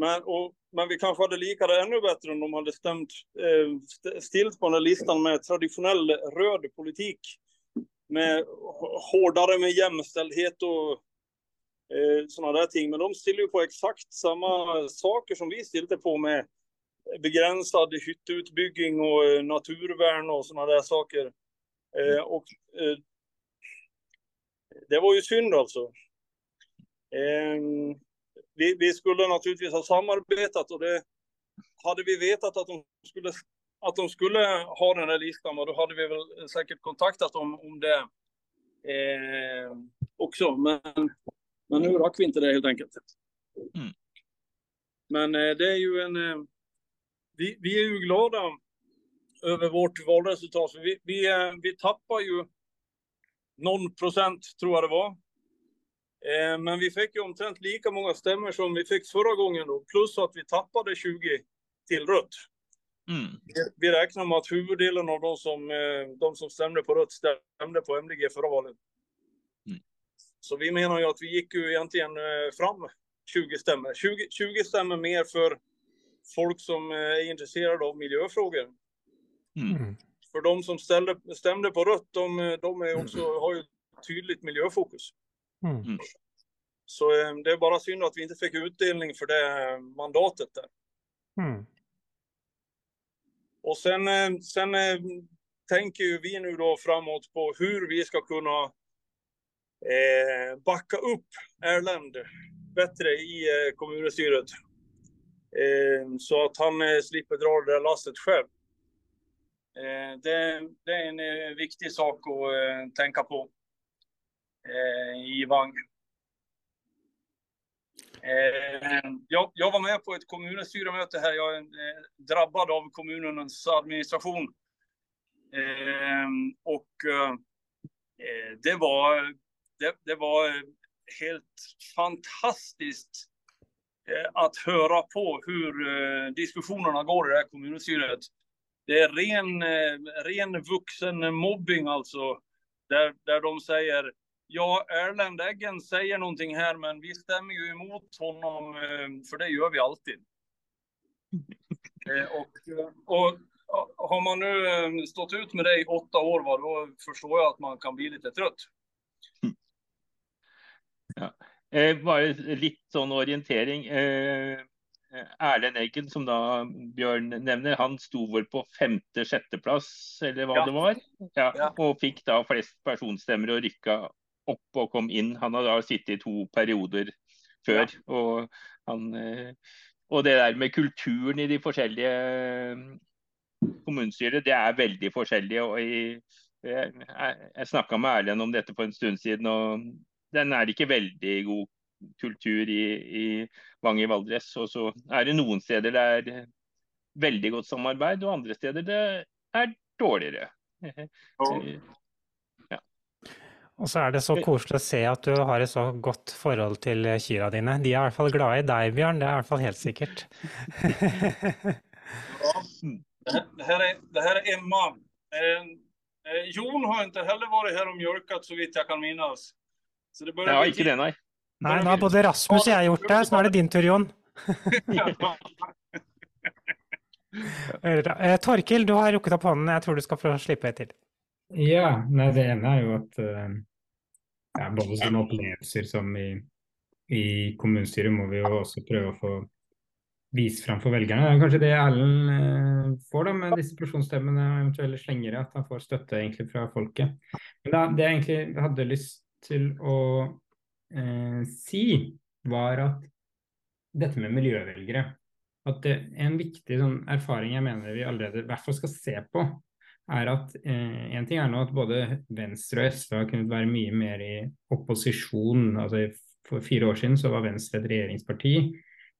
Men, och, men vi kanske hade likat det ännu bättre om de hade stämt eh, stilt på den här listan med traditionell röd politik. Med hårdare med jämställdhet och eh, sådana där ting. Men de stiller ju på exakt samma saker som vi stilte på med begränsad hytteutbygging och eh, naturvärn och sådana där saker. Eh, och, eh, det var ju synd alltså. Eh, vi, vi, skulle naturligtvis ha samarbetat och det hade vi vetat att de skulle, att de skulle ha den här listan, då hade vi väl säkert kontaktat dem om det eh, också. Men, men nu rakk vi inte det helt enkelt. Mm. Men eh, det är ju en... Eh, vi, vi, är ju glada över vårt valresultat. Vi, vi, eh, vi tappar ju någon procent, tror jag det var. Eh, men vi fikk jo omtrent lika mange stemmer som vi fikk forrige gangen, pluss plus att vi tappet 20 til Rødt. Mm. Vi regner med at huvuddelen av de som, eh, de som stemte på Rødt, stemte på MDG förra valet. Mm. Så vi mener jo at vi gikk jo egentligen eh, fram 20 stemmer. 20, 20 stemmer mer for folk som er interessert av miljøspørsmål. Mm. For de som stemte på Rødt, de, de är också, har jo tydelig miljöfokus. Mm. mm. Så det är bara synd att vi inte fick utdelning för det mandatet där. Mm. Och sen, eh, sen eh, tänker ju vi nu då framåt på hur vi ska kunna eh, backa upp Erland bättre i eh, kommunstyret. Eh, så att han eh, slipper dra det där lastet själv. Eh, det, det, är en viktig sak att tänka på i Vang. Eh, jag, jag, var med på ett kommunstyremöte här. Jag är eh, drabbad av kommunens administration. Eh, och det var, det, det, var helt fantastiskt att höra på hur diskussionerna går i det här kommunstyret. Det är ren, ren vuxen mobbing alltså. Där, där de säger Ja, Erlend Eggen säger någonting här, men vi stämmer ju emot honom, for för det gör vi alltid. *laughs* Og och, och har man nu eh, stått ut med det i åtta år, då förstår jag att man kan bli lite trött. *laughs* Ja. Eh, bare litt sånn orientering. Eh, Erlend Eggen, som da Bjørn nevner, han sto vel på femte-sjetteplass, eller hva ja. det var? Ja, ja. Og fikk da flest personstemmer og rykka opp og kom inn. Han har da sittet i to perioder før. Ja. Og, han, eh, og, det der med kulturen i de forskjellige kommunestyret, det er veldig forskjellig. og i, Jeg, jeg snakka med Erlend om dette for en stund siden, og den er ikke veldig god kultur i, i Vang i Valdres. Og så er det noen steder det er veldig godt samarbeid, og andre steder det er dårligere. Ja. *laughs* Og så er det så koselig å se at du har et så godt forhold til kyrne dine. De er i hvert fall glade i deg, Bjørn. Det er i hvert fall helt sikkert. ja, det her er, det her er Emma. Eh, eh, Jon har ikke heller vært her og mjølket, så vidt jeg kan minnes. ja, ikke det, nei. Nei, nå har både Rasmus og jeg gjort det, så nå er det din tur, Jon. *laughs* eh, Torkil, du har rukket opp hånden. Jeg tror du skal få slippe til. Ja, nei, det ene er jo at uh, ja, både sånne opplevelser som i, i, kommunestyret må vi jo også prøve å få vist fram for velgerne. Det er kanskje det Erlend eh, får da med disse personsstemmene og eventuelle slengere, at han får støtte egentlig fra folket. Men da, det jeg egentlig hadde lyst til å eh, si, var at dette med miljøvelgere at det er en viktig sånn, erfaring jeg mener vi allerede i hvert fall skal se på, er at eh, en ting er nå at både Venstre og SV har kunnet være mye mer i opposisjon. altså For fire år siden så var Venstre et regjeringsparti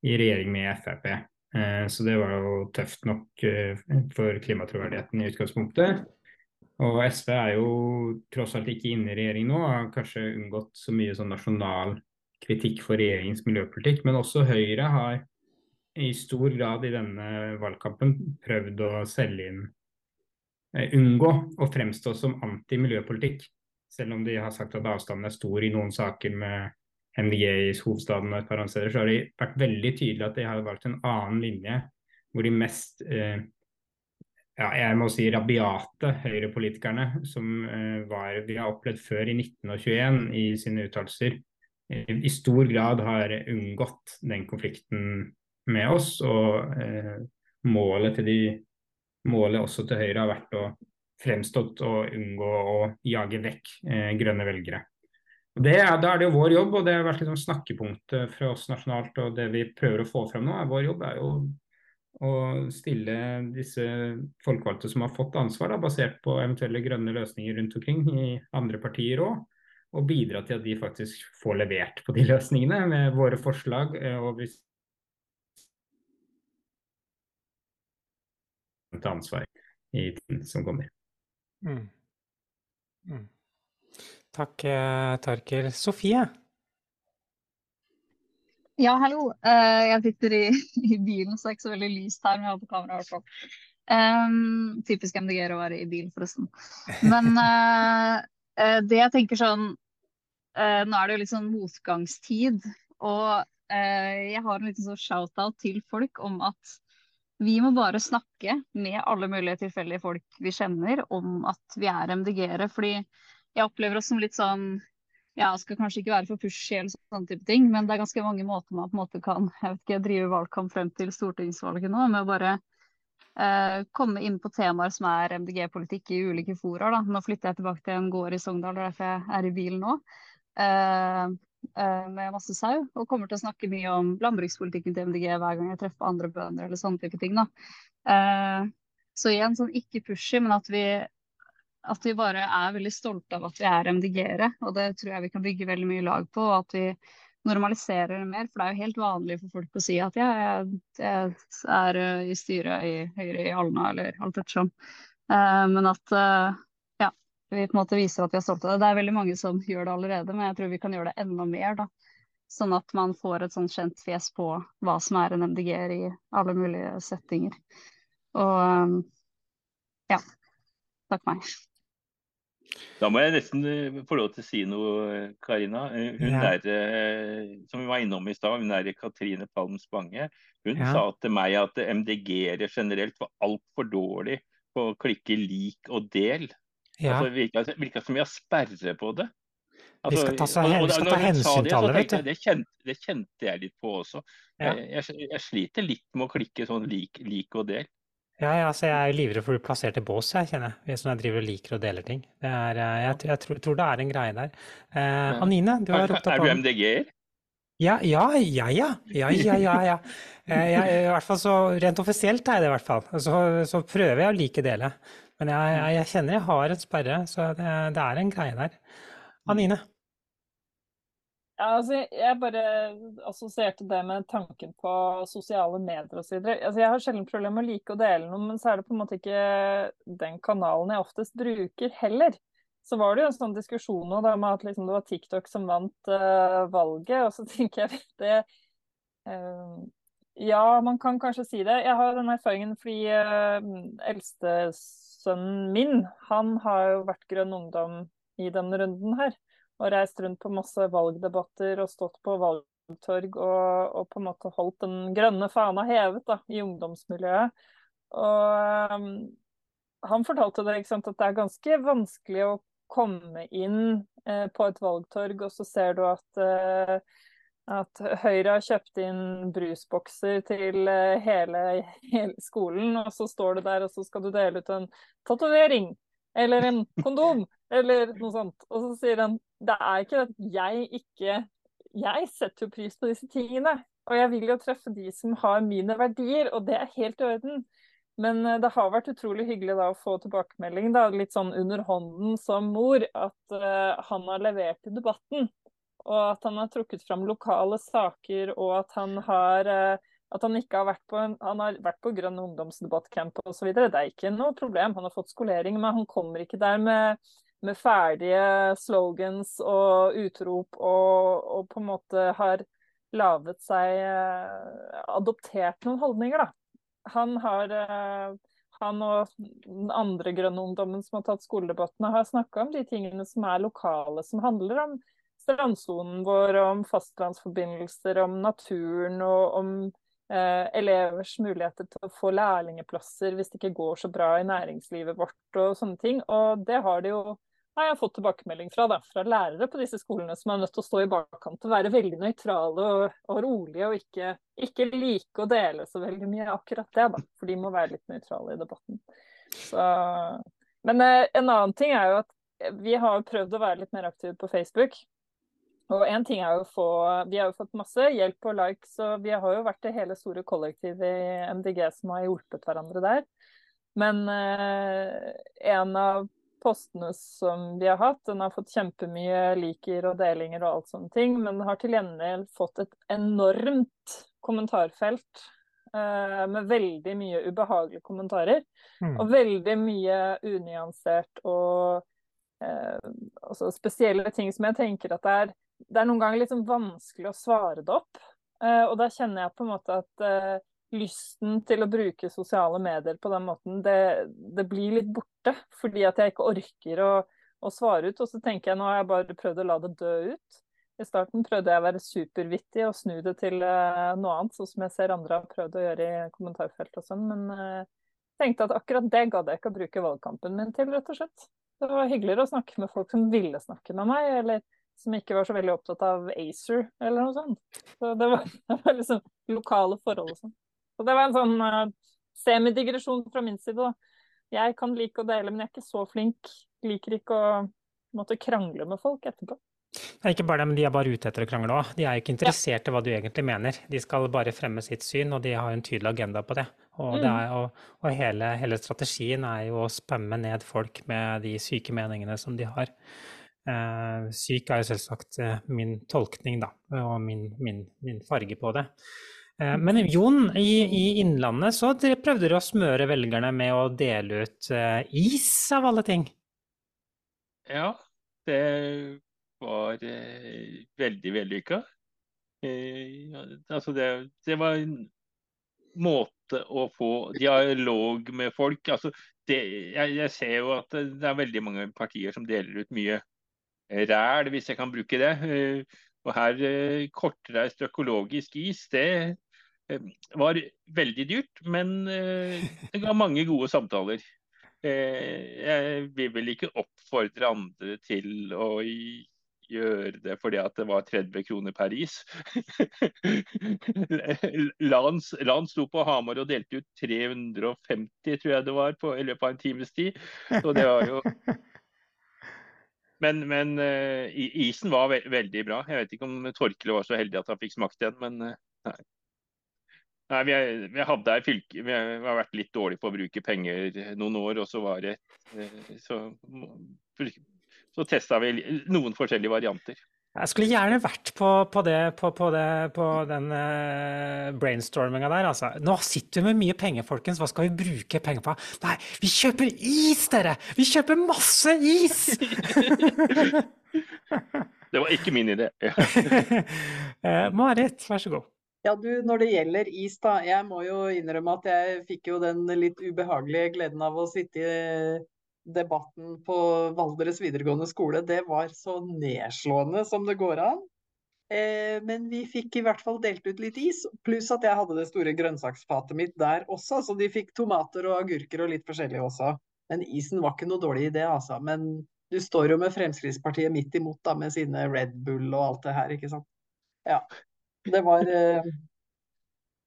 i regjering med Frp. Eh, så det var jo tøft nok eh, for klimatroverdigheten i utgangspunktet. Og SV er jo tross alt ikke inne i regjering nå, har kanskje unngått så mye sånn nasjonal kritikk for regjeringens miljøpolitikk. Men også Høyre har i stor grad i denne valgkampen prøvd å selge inn unngå å fremstå som anti-miljøpolitikk, Selv om de har sagt at avstanden er stor i noen saker med MDG hovedstaden og et par andre steder, så har de vært veldig tydelige at de har valgt en annen linje hvor de mest eh, ja, jeg må si rabiate høyrepolitikerne som eh, var, vi har opplevd før i 1921 i sine uttalelser, eh, i stor grad har unngått den konflikten med oss. Og eh, målet til de målet også til Høyre har vært å fremstått og unngå å jage vekk eh, grønne velgere. Og det er, Da er det jo vår jobb, og det har vært liksom snakkepunktet fra oss nasjonalt. og Det vi prøver å få frem nå, er vår jobb er jo å stille disse folkevalgte som har fått ansvar, da, basert på eventuelle grønne løsninger rundt omkring i andre partier òg, og bidra til at de faktisk får levert på de løsningene med våre forslag. Eh, og hvis ta ansvar i tiden som kommer. Mm. Mm. Takk, eh, Tarker. Sofie? Ja, hallo. Uh, jeg sitter i, *laughs* i, bilen, så det er ikke så veldig lyst her. Men jeg har på kamera, i hvert fall. Um, typisk MDG-er å være i bil, forresten. Men uh, *laughs* det jeg tenker sånn uh, Nå er det jo litt sånn motgangstid. Og jeg har en liten sånn shout-out til folk om at vi må bare snakke med alle mulige tilfeldige folk vi kjenner om at vi er MDG-ere. Fordi jeg opplever oss som litt sånn ja, skal kanskje ikke være for pushy eller sånne type ting, men det er ganske mange måter man på en måte kan jeg vet ikke, drive valgkamp frem til stortingsvalget nå, med å bare eh, komme inn på temaer som er MDG-politikk i ulike fora. Nå flytter jeg tilbake til en gård i Sogndal, er derfor jeg er i bilen nå. Eh, med masse sau, og kommer til å snakke mye om landbrukspolitikken til MDG hver gang jeg treffer andre bønder eller sånne type ting. Da. Eh, så igjen, sånn ikke pushy, men at vi at vi bare er veldig stolte av at vi er MDG-ere. Og det tror jeg vi kan bygge veldig mye lag på. og at vi normaliserer det mer. For det er jo helt vanlig for folk å si at ja, jeg, jeg er eh, i styret i Høyre i Alna, eller alt ettersom. Men at vi på en måte viser at vi er stolte av det. Det er veldig mange som gjør det allerede, men jeg tror vi kan gjøre det enda mer. da. Sånn at man får et sånn kjent fjes på hva som er en MDG-er i alle mulige settinger. Og um, ja. Takk meg. Da må jeg nesten eh, få lov til å si noe, Karina. Eh, hun ja. der, eh, som vi var innom i stad, hun er Katrine Palm Spange. Hun ja. sa til meg at MDG-ere generelt var altfor dårlig på å klikke lik og del. Ja. Altså, virka, virka som vi har sperre på det. Altså, vi skal ta, så, vi skal ta hensyn til alle, vet du. Det kjente, det kjente, jeg litt på også. Jeg, jeg, jeg, sliter litt med å klikke sånn lik, lik og del. Ja, ja, altså jeg er livredd for å bli plassert i bås, jeg kjenner. Hvis jeg driver og liker og deler ting. Er, eh, jeg, jeg tror, tror, det er en greie der. Eh, Anine, du har ropt opp Er du MDG-er? Ja, ja, ja, ja. Ja, ja, ja. ja. Eh, jeg, I hvert fall så Rent offisielt er jeg det, i hvert fall. Så, så prøver jeg å like dele. Men jeg, jeg, kjenner jeg har en sperre, så det, det er en greie der. Anine? Ja, altså, jeg bare assosierte det med tanken på sosiale medier osv. Altså, jeg har sjelden problemer med å like å dele noe, men så er det på en måte ikke den kanalen jeg oftest bruker heller. Så var det jo en sånn diskusjon nå da, med at liksom, det var TikTok som vant uh, valget, og så *laughs* tenker jeg det uh, Ja, man kan kanskje si det. Jeg har den erfaringen fordi uh, eldstesønnen min, han har jo vært Grønn Ungdom i denne runden her og reist rundt på masse valgdebatter og stått på valgtorg og, og på en måte holdt den grønne fana hevet da, i ungdomsmiljøet. Og um, han fortalte det, sant, at det er ganske vanskelig å komme inn eh, på et valgtorg, og så ser du at, eh, at Høyre har kjøpt inn brusbokser til eh, hele, hele, skolen, og så står du der og så skal du dele ut en tatovering eller en kondom eller noe sånt. Og så sier han det er ikke at jeg ikke Jeg setter jo pris på disse tingene. Og jeg vil jo treffe de som har mine verdier, og det er helt i orden. Men eh, det har vært utrolig hyggelig da å få tilbakemelding, da, litt sånn under hånden som mor, at uh, han har levert i debatten. Og at han har trukket fram lokale saker, og at han har uh, at han ikke har vært på, en, han har vært på Grønn ungdomsdebattcamp osv. Det er ikke noe problem. Han har fått skolering, men han kommer ikke der med med ferdige slogans og utrop og, og, på en måte har laget seg eh, Adoptert noen holdninger, da. Han har eh, han og den andre grønne ungdommen som har tatt skoledebattene, har snakka om de tingene som er lokale, som handler om strandsonen vår, om fastlandsforbindelser, om naturen og om eh, elevers muligheter til å få lærlingeplasser hvis det ikke går så bra i næringslivet vårt og sånne ting. Og det har de jo har jeg fått tilbakemelding fra, da, fra lærere på disse skolene som er nødt til å stå i bakkant og være veldig nøytrale og, og rolige, og ikke, ikke, like å dele så veldig mye akkurat det, da. For de må være litt nøytrale i debatten. Så, men eh, en annen ting er jo at vi har prøvd å være litt mer aktive på Facebook. Og en ting er jo å få Vi har jo fått masse hjelp og likes, og vi har jo vært det hele store kollektivet i MDG som har hjulpet hverandre der. Men eh, en av postene som vi har hatt, den har fått kjempemye liker og delinger og alt sånne ting, men har til gjengjeld fått et enormt kommentarfelt eh, med veldig mye ubehagelige kommentarer. Mm. Og veldig mye unyansert og eh, altså spesielle ting som jeg tenker at det er, det er noen ganger sånn vanskelig å svare det opp. Eh, og da kjenner jeg på en måte at eh, lysten til å bruke sosiale medier på den måten, det, det blir litt borte. Fordi at jeg ikke orker å, å, svare ut. Og så tenker jeg nå har jeg bare prøvd å la det dø ut. I starten prøvde jeg å være supervittig og snu det til uh, noe annet, sånn som jeg ser andre har prøvd å gjøre i kommentarfeltet og sånn. Men jeg uh, tenkte at akkurat det gadd jeg ikke å bruke valgkampen min til, rett og slett. Det var hyggeligere å snakke med folk som ville snakke med meg, eller som ikke var så veldig opptatt av ACER eller noe sånt. Så det var, *laughs* det var liksom lokale forhold og sånn. Så det var en sånn uh, semidigresjon fra min side. da. Jeg kan like å dele, men jeg er ikke så flink. Liker ikke å måtte krangle med folk etterpå. Er ikke bare det, men de er bare ute etter å krangle òg. De er jo ikke interessert i hva du egentlig mener. De skal bare fremme sitt syn, og de har en tydelig agenda på det. Og, det er, og, og hele, hele, strategien er jo å spamme ned folk med de syke meningene som de har. Eh, syk er jo selvsagt eh, min tolkning, da, og min, min, min farge på det. Eh, men Jon, i, i, Innlandet så prøvde dere å smøre velgerne med å dele ut is, av alle ting? Ja, det var eh, veldig vellykka. Eh, altså det, det, var en måte å få dialog med folk altså det, jeg, jeg, ser jo at det er veldig mange partier som deler ut mye ræl, hvis jeg kan bruke det. Eh, og her eh, kortreist økologisk is, det eh, var veldig dyrt, men det ga mange gode samtaler. jeg vil vel ikke oppfordre andre til å gjøre det fordi at det var 30 kroner per is. *laughs* Lan, Lan sto på Hamar og delte ut 350, tror jeg det var, på, i løpet av en times tid. Så det var jo men, men uh, isen var ve veldig bra. Jeg vet ikke om Torkle var så heldig at han fikk smakt den, men uh, nei. vi, vi, fylke Vi har vært litt dårlige på å bruke penger noen år, og så var det uh, så så testa vi noen forskjellige varianter. Jeg skulle gjerne vært på, på, det, på, på, det, på den uh, brainstorminga der. Altså. Nå sitter vi med mye penger, folkens. Hva skal vi bruke penger på? Nei, vi kjøper is, dere! Vi kjøper masse is! *laughs* det var ikke min idé. *laughs* uh, Marit, vær så god. Ja, du, Når det gjelder is, da. Jeg må jo innrømme at jeg fikk jo den litt ubehagelige gleden av å sitte i debatten på Valdres videregående skole, det var så nedslående som det går an. Eh, men vi fikk i hvert fall delt ut litt is, pluss at jeg hadde det store grønnsaksfatet mitt der også, så de fikk tomater og agurker og litt forskjellig også. Men isen var ikke noe dårlig idé, altså. Men du står jo med Fremskrittspartiet midt imot da, med sine Red Bull og alt det her, ikke sant. Ja. Det var eh,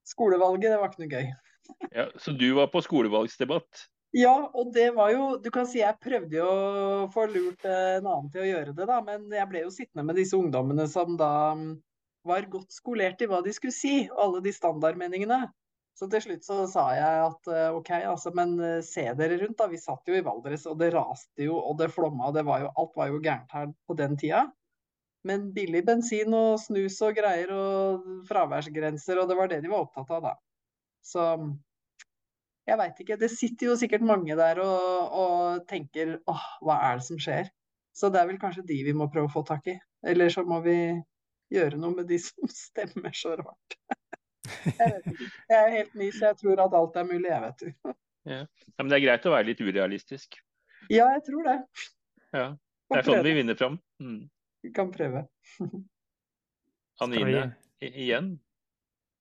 Skolevalget, det var ikke noe gøy. ja, Så du var på skolevalgsdebatt? Ja, og det var jo Du kan si jeg prøvde jo å få lurt en annen til å gjøre det, da. Men jeg ble jo sittende med disse ungdommene som da mm, var godt skolert i hva de skulle si, og alle de standardmeningene. Så til slutt så sa jeg at eh, OK, altså, men eh, se dere rundt, da. Vi satt jo i Valdres, og det raste jo, og det flomma, og det var jo Alt var jo gærent her på den tida. Men billig bensin og snus og greier og fraværsgrenser, og det var det de var opptatt av da. Så jeg veit ikke. Det sitter jo sikkert mange der og, og tenker åh, hva er det som skjer? Så det er vel kanskje de vi må prøve å få tak i. Eller så må vi gjøre noe med de som *laughs* stemmer så rart. Jeg. Jeg er helt ny, så jeg tror at alt er mulig, jeg, vet du. Ja. ja men det er greit å være litt urealistisk. Ja, jeg tror det. Ja. Det er sånn vi vinner fram. Mm. Vi kan prøve. Anine, igjen.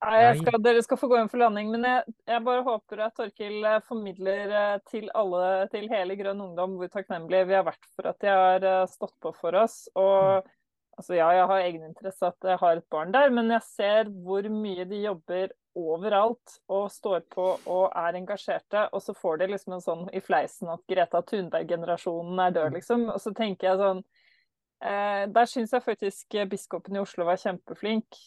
Nei, skal, Dere skal få gå inn for landing, men jeg, jeg bare håper at Torkil eh, formidler eh, til alle, til hele Grønn Ungdom, hvor takknemlige vi har vært for at de har eh, stått på for oss. Og mm. altså, ja, jeg har egeninteresse at jeg har et barn der, men jeg ser hvor mye de jobber overalt og står på og er engasjerte. Og så får de liksom en sånn i fleisen at Greta Thunberg-generasjonen er død, mm. liksom. Og så tenker jeg sånn der syns jeg faktisk biskopen i Oslo var kjempeflink.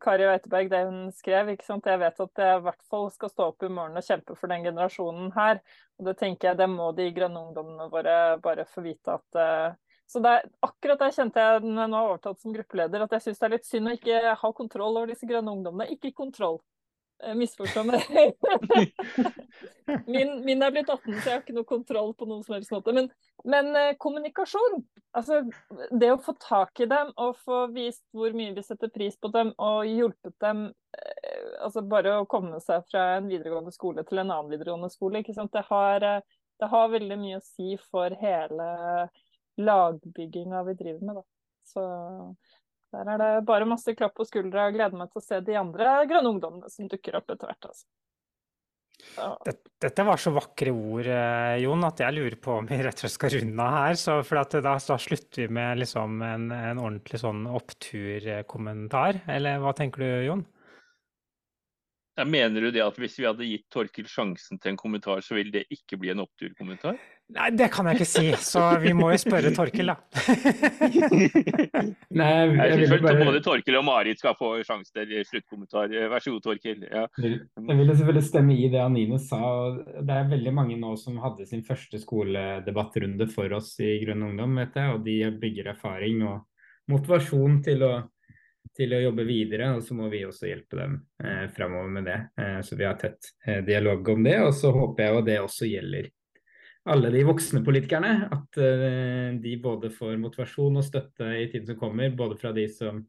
Kari Weiteberg, det hun skrev. ikke sant? Jeg vet at jeg i hvert fall skal stå opp i morgen og kjempe for den generasjonen her. Og det tenker jeg, det må de grønne ungdommene våre bare få vite at eh, så det er, akkurat der kjente jeg når jeg nå har overtatt som gruppeleder, at jeg syns det er litt synd å ikke ha kontroll over disse grønne ungdommene. Ikke kontroll. Eh, misforstå meg. *laughs* min, min er blitt 18, så jeg har ikke noe kontroll på noen som helst måte. Men, men eh, kommunikasjon. Altså, det å få tak i dem og få vist hvor mye vi setter pris på dem, og hjulpet dem eh, altså Bare å komme seg fra en videregående skole til en annen videregående skole? Det, har, det har veldig mye å si for hele lagbygginga vi driver med. Da. Så der er det bare masse klapp på skuldra. og gleder meg til å se de andre grønne ungdommene som dukker opp etter hvert. Altså. Dette var så vakre ord, eh, Jon, at jeg lurer på om vi rett og slett skal runde av her. Så for da, da, slutter vi med liksom en, en, ordentlig sånn oppturkommentar. Eller hva tenker du, Jon? Jeg mener du det at hvis vi hadde gitt Torkil sjansen til en kommentar, så ville det ikke bli en oppturkommentar? Nei, det kan jeg ikke si, så vi må jo spørre Torkil, da. Nei, jeg, jeg bare... både Torkil og Marit skal få sjanse til sluttkommentar. Vær så god, Torkil. Ja. Jeg ville selvfølgelig stemme i det Anine sa. Det er veldig mange nå som hadde sin første skoledebattrunde for oss i Grønn Ungdom, vet jeg, og de bygger erfaring og motivasjon til å til å jobbe videre, og så må vi også hjelpe dem eh, framover med det. Eh, så vi har tett eh, dialog om det, og så håper jeg jo det også gjelder alle de voksne politikerne. At eh, de både får motivasjon og støtte i tiden som kommer, både fra de som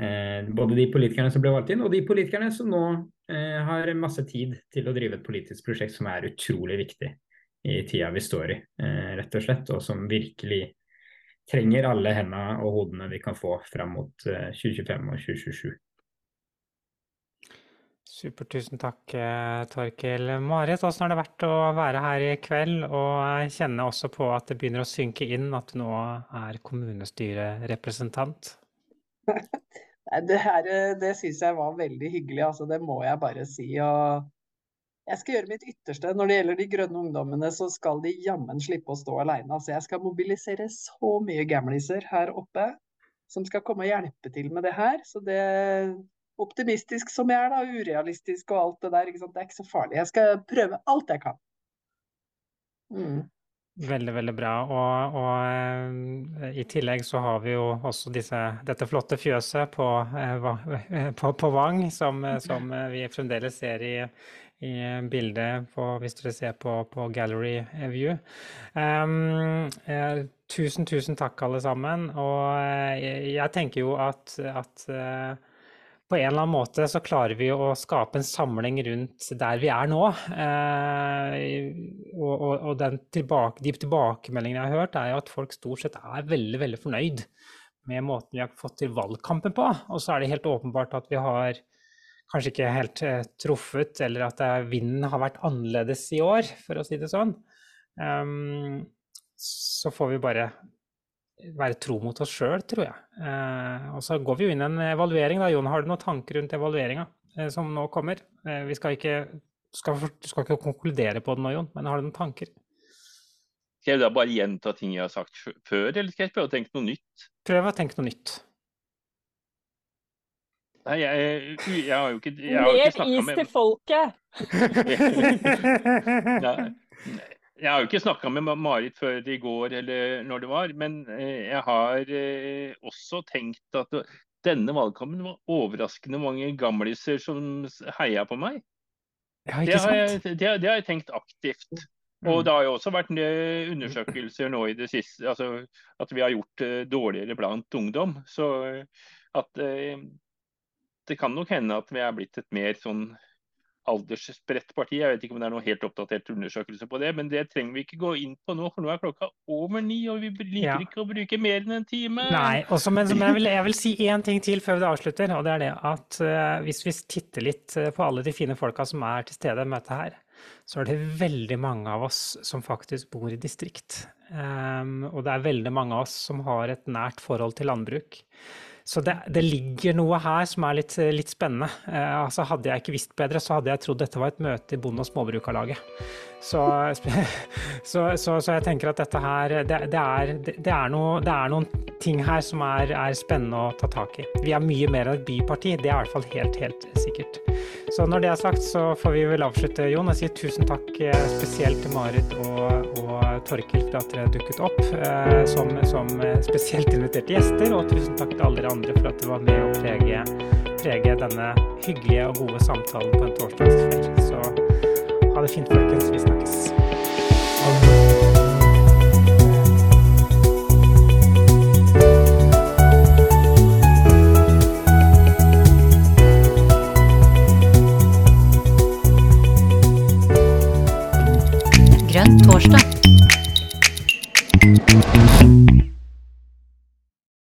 eh, både de politikerne som ble valgt inn, og de politikerne som nå eh, har masse tid til å drive et politisk prosjekt som er utrolig viktig i tida vi står i, rett og slett, og som virkelig trenger alle hendene og hodene vi kan få fram mot 2025 eh, og 2027. Supert, tusen takk, Torkil. Marit, hvordan har det vært å være her i kveld og kjenne også på at det begynner å synke inn at du nå er kommunestyrerepresentant? *laughs* det her, det syns jeg var veldig hyggelig, altså, det må jeg bare si. Jeg skal gjøre mitt ytterste. Når det gjelder de grønne ungdommene, så skal de jammen slippe å stå alene. Altså, jeg skal mobilisere så mye gamliser her oppe som skal komme og hjelpe til med det her. Så det optimistisk som jeg er, da, urealistisk og alt det der, det er ikke så farlig. Jeg skal prøve alt jeg kan. Mm. Veldig, veldig bra. Og, og, eh, i tillegg så har vi jo også disse, dette flotte fjøset på, eh, *laughs* på, på Vang, som, som, vi fremdeles ser i, i bildet på, hvis dere ser på, på Gallery View. Um, eh, tusen, tusen takk, alle sammen. Og eh, jeg, jeg tenker jo at, at på en eller annen måte så klarer vi å skape en samling rundt der vi er nå. Eh, og, og, og tilbake, de tilbakemeldingene jeg har hørt, er at folk stort sett er veldig, veldig fornøyd med måten vi har fått til valgkampen på. Og så er det helt åpenbart at vi har kanskje ikke helt eh, truffet, eller at vinden har vært annerledes i år, for å si det sånn. Um, så får vi bare være tro mot oss sjøl, tror jeg. Uh, og så går vi jo inn i en evaluering. da. Jon, har du noen tanker rundt evalueringa uh, som nå kommer? Uh, vi skal ikke, skal, skal ikke konkludere på den nå, Jon, men har du noen tanker? Skal jeg da bare gjenta ting jeg har sagt før, eller skal jeg prøve å tenke noe nytt? Prøv å tenke noe nytt. Nei, jeg, jeg, har jo ikke jeg har Mer is med... til folket! *laughs* jeg har jo ikke snakka med Marit før i går eller når det var, men eh, jeg har eh, også tenkt at denne valgkampen var overraskende mange gamliser som heia på meg. Ja, det, har jeg, det, det, har jeg tenkt aktivt. Og mm. det har jo også vært eh, undersøkelser nå i det siste, altså at vi har gjort dårligere blant ungdom. Så at det kan nok hende at vi er blitt et mer sånn aldersspredt parti. Jeg vet ikke om det er noe helt oppdatert undersøkelse på det, men det trenger vi ikke gå inn på nå, for nå er klokka over ni, og vi liker ja. ikke å bruke mer enn en time. Nei, også, men, men jeg, vil, jeg, vil, si én ting til før vi avslutter, og det er det at uh, hvis vi titter litt eh, på alle de fine folka som er til stede i møtet her, så er det veldig mange av oss som faktisk bor i distrikt. Um, og det er veldig mange av oss som har et nært forhold til landbruk. Så det, det, ligger noe her som er litt, litt spennende. Eh, altså Hadde jeg ikke visst bedre, så hadde jeg trodd dette var et møte i Bonde- og småbrukarlaget. Så, *laughs* så, så, så, jeg tenker at dette her Det, det, er, det er, noe, det er noen ting her som er, er, spennende å ta tak i. Vi er mye mer enn et byparti, det er i hvert fall helt, helt sikkert. Så når det er sagt, så får vi vel avslutte, Jon. Jeg sier tusen takk eh, spesielt til Marit og, og Torkild for at dere dukket opp eh, som, som, spesielt inviterte gjester. Og tusen takk til alle dere andre for at dere var med å prege, prege denne hyggelige og gode samtalen på en torsdagskveld. Så det fint, folkens. Vi snakkes. Grønn torsdag.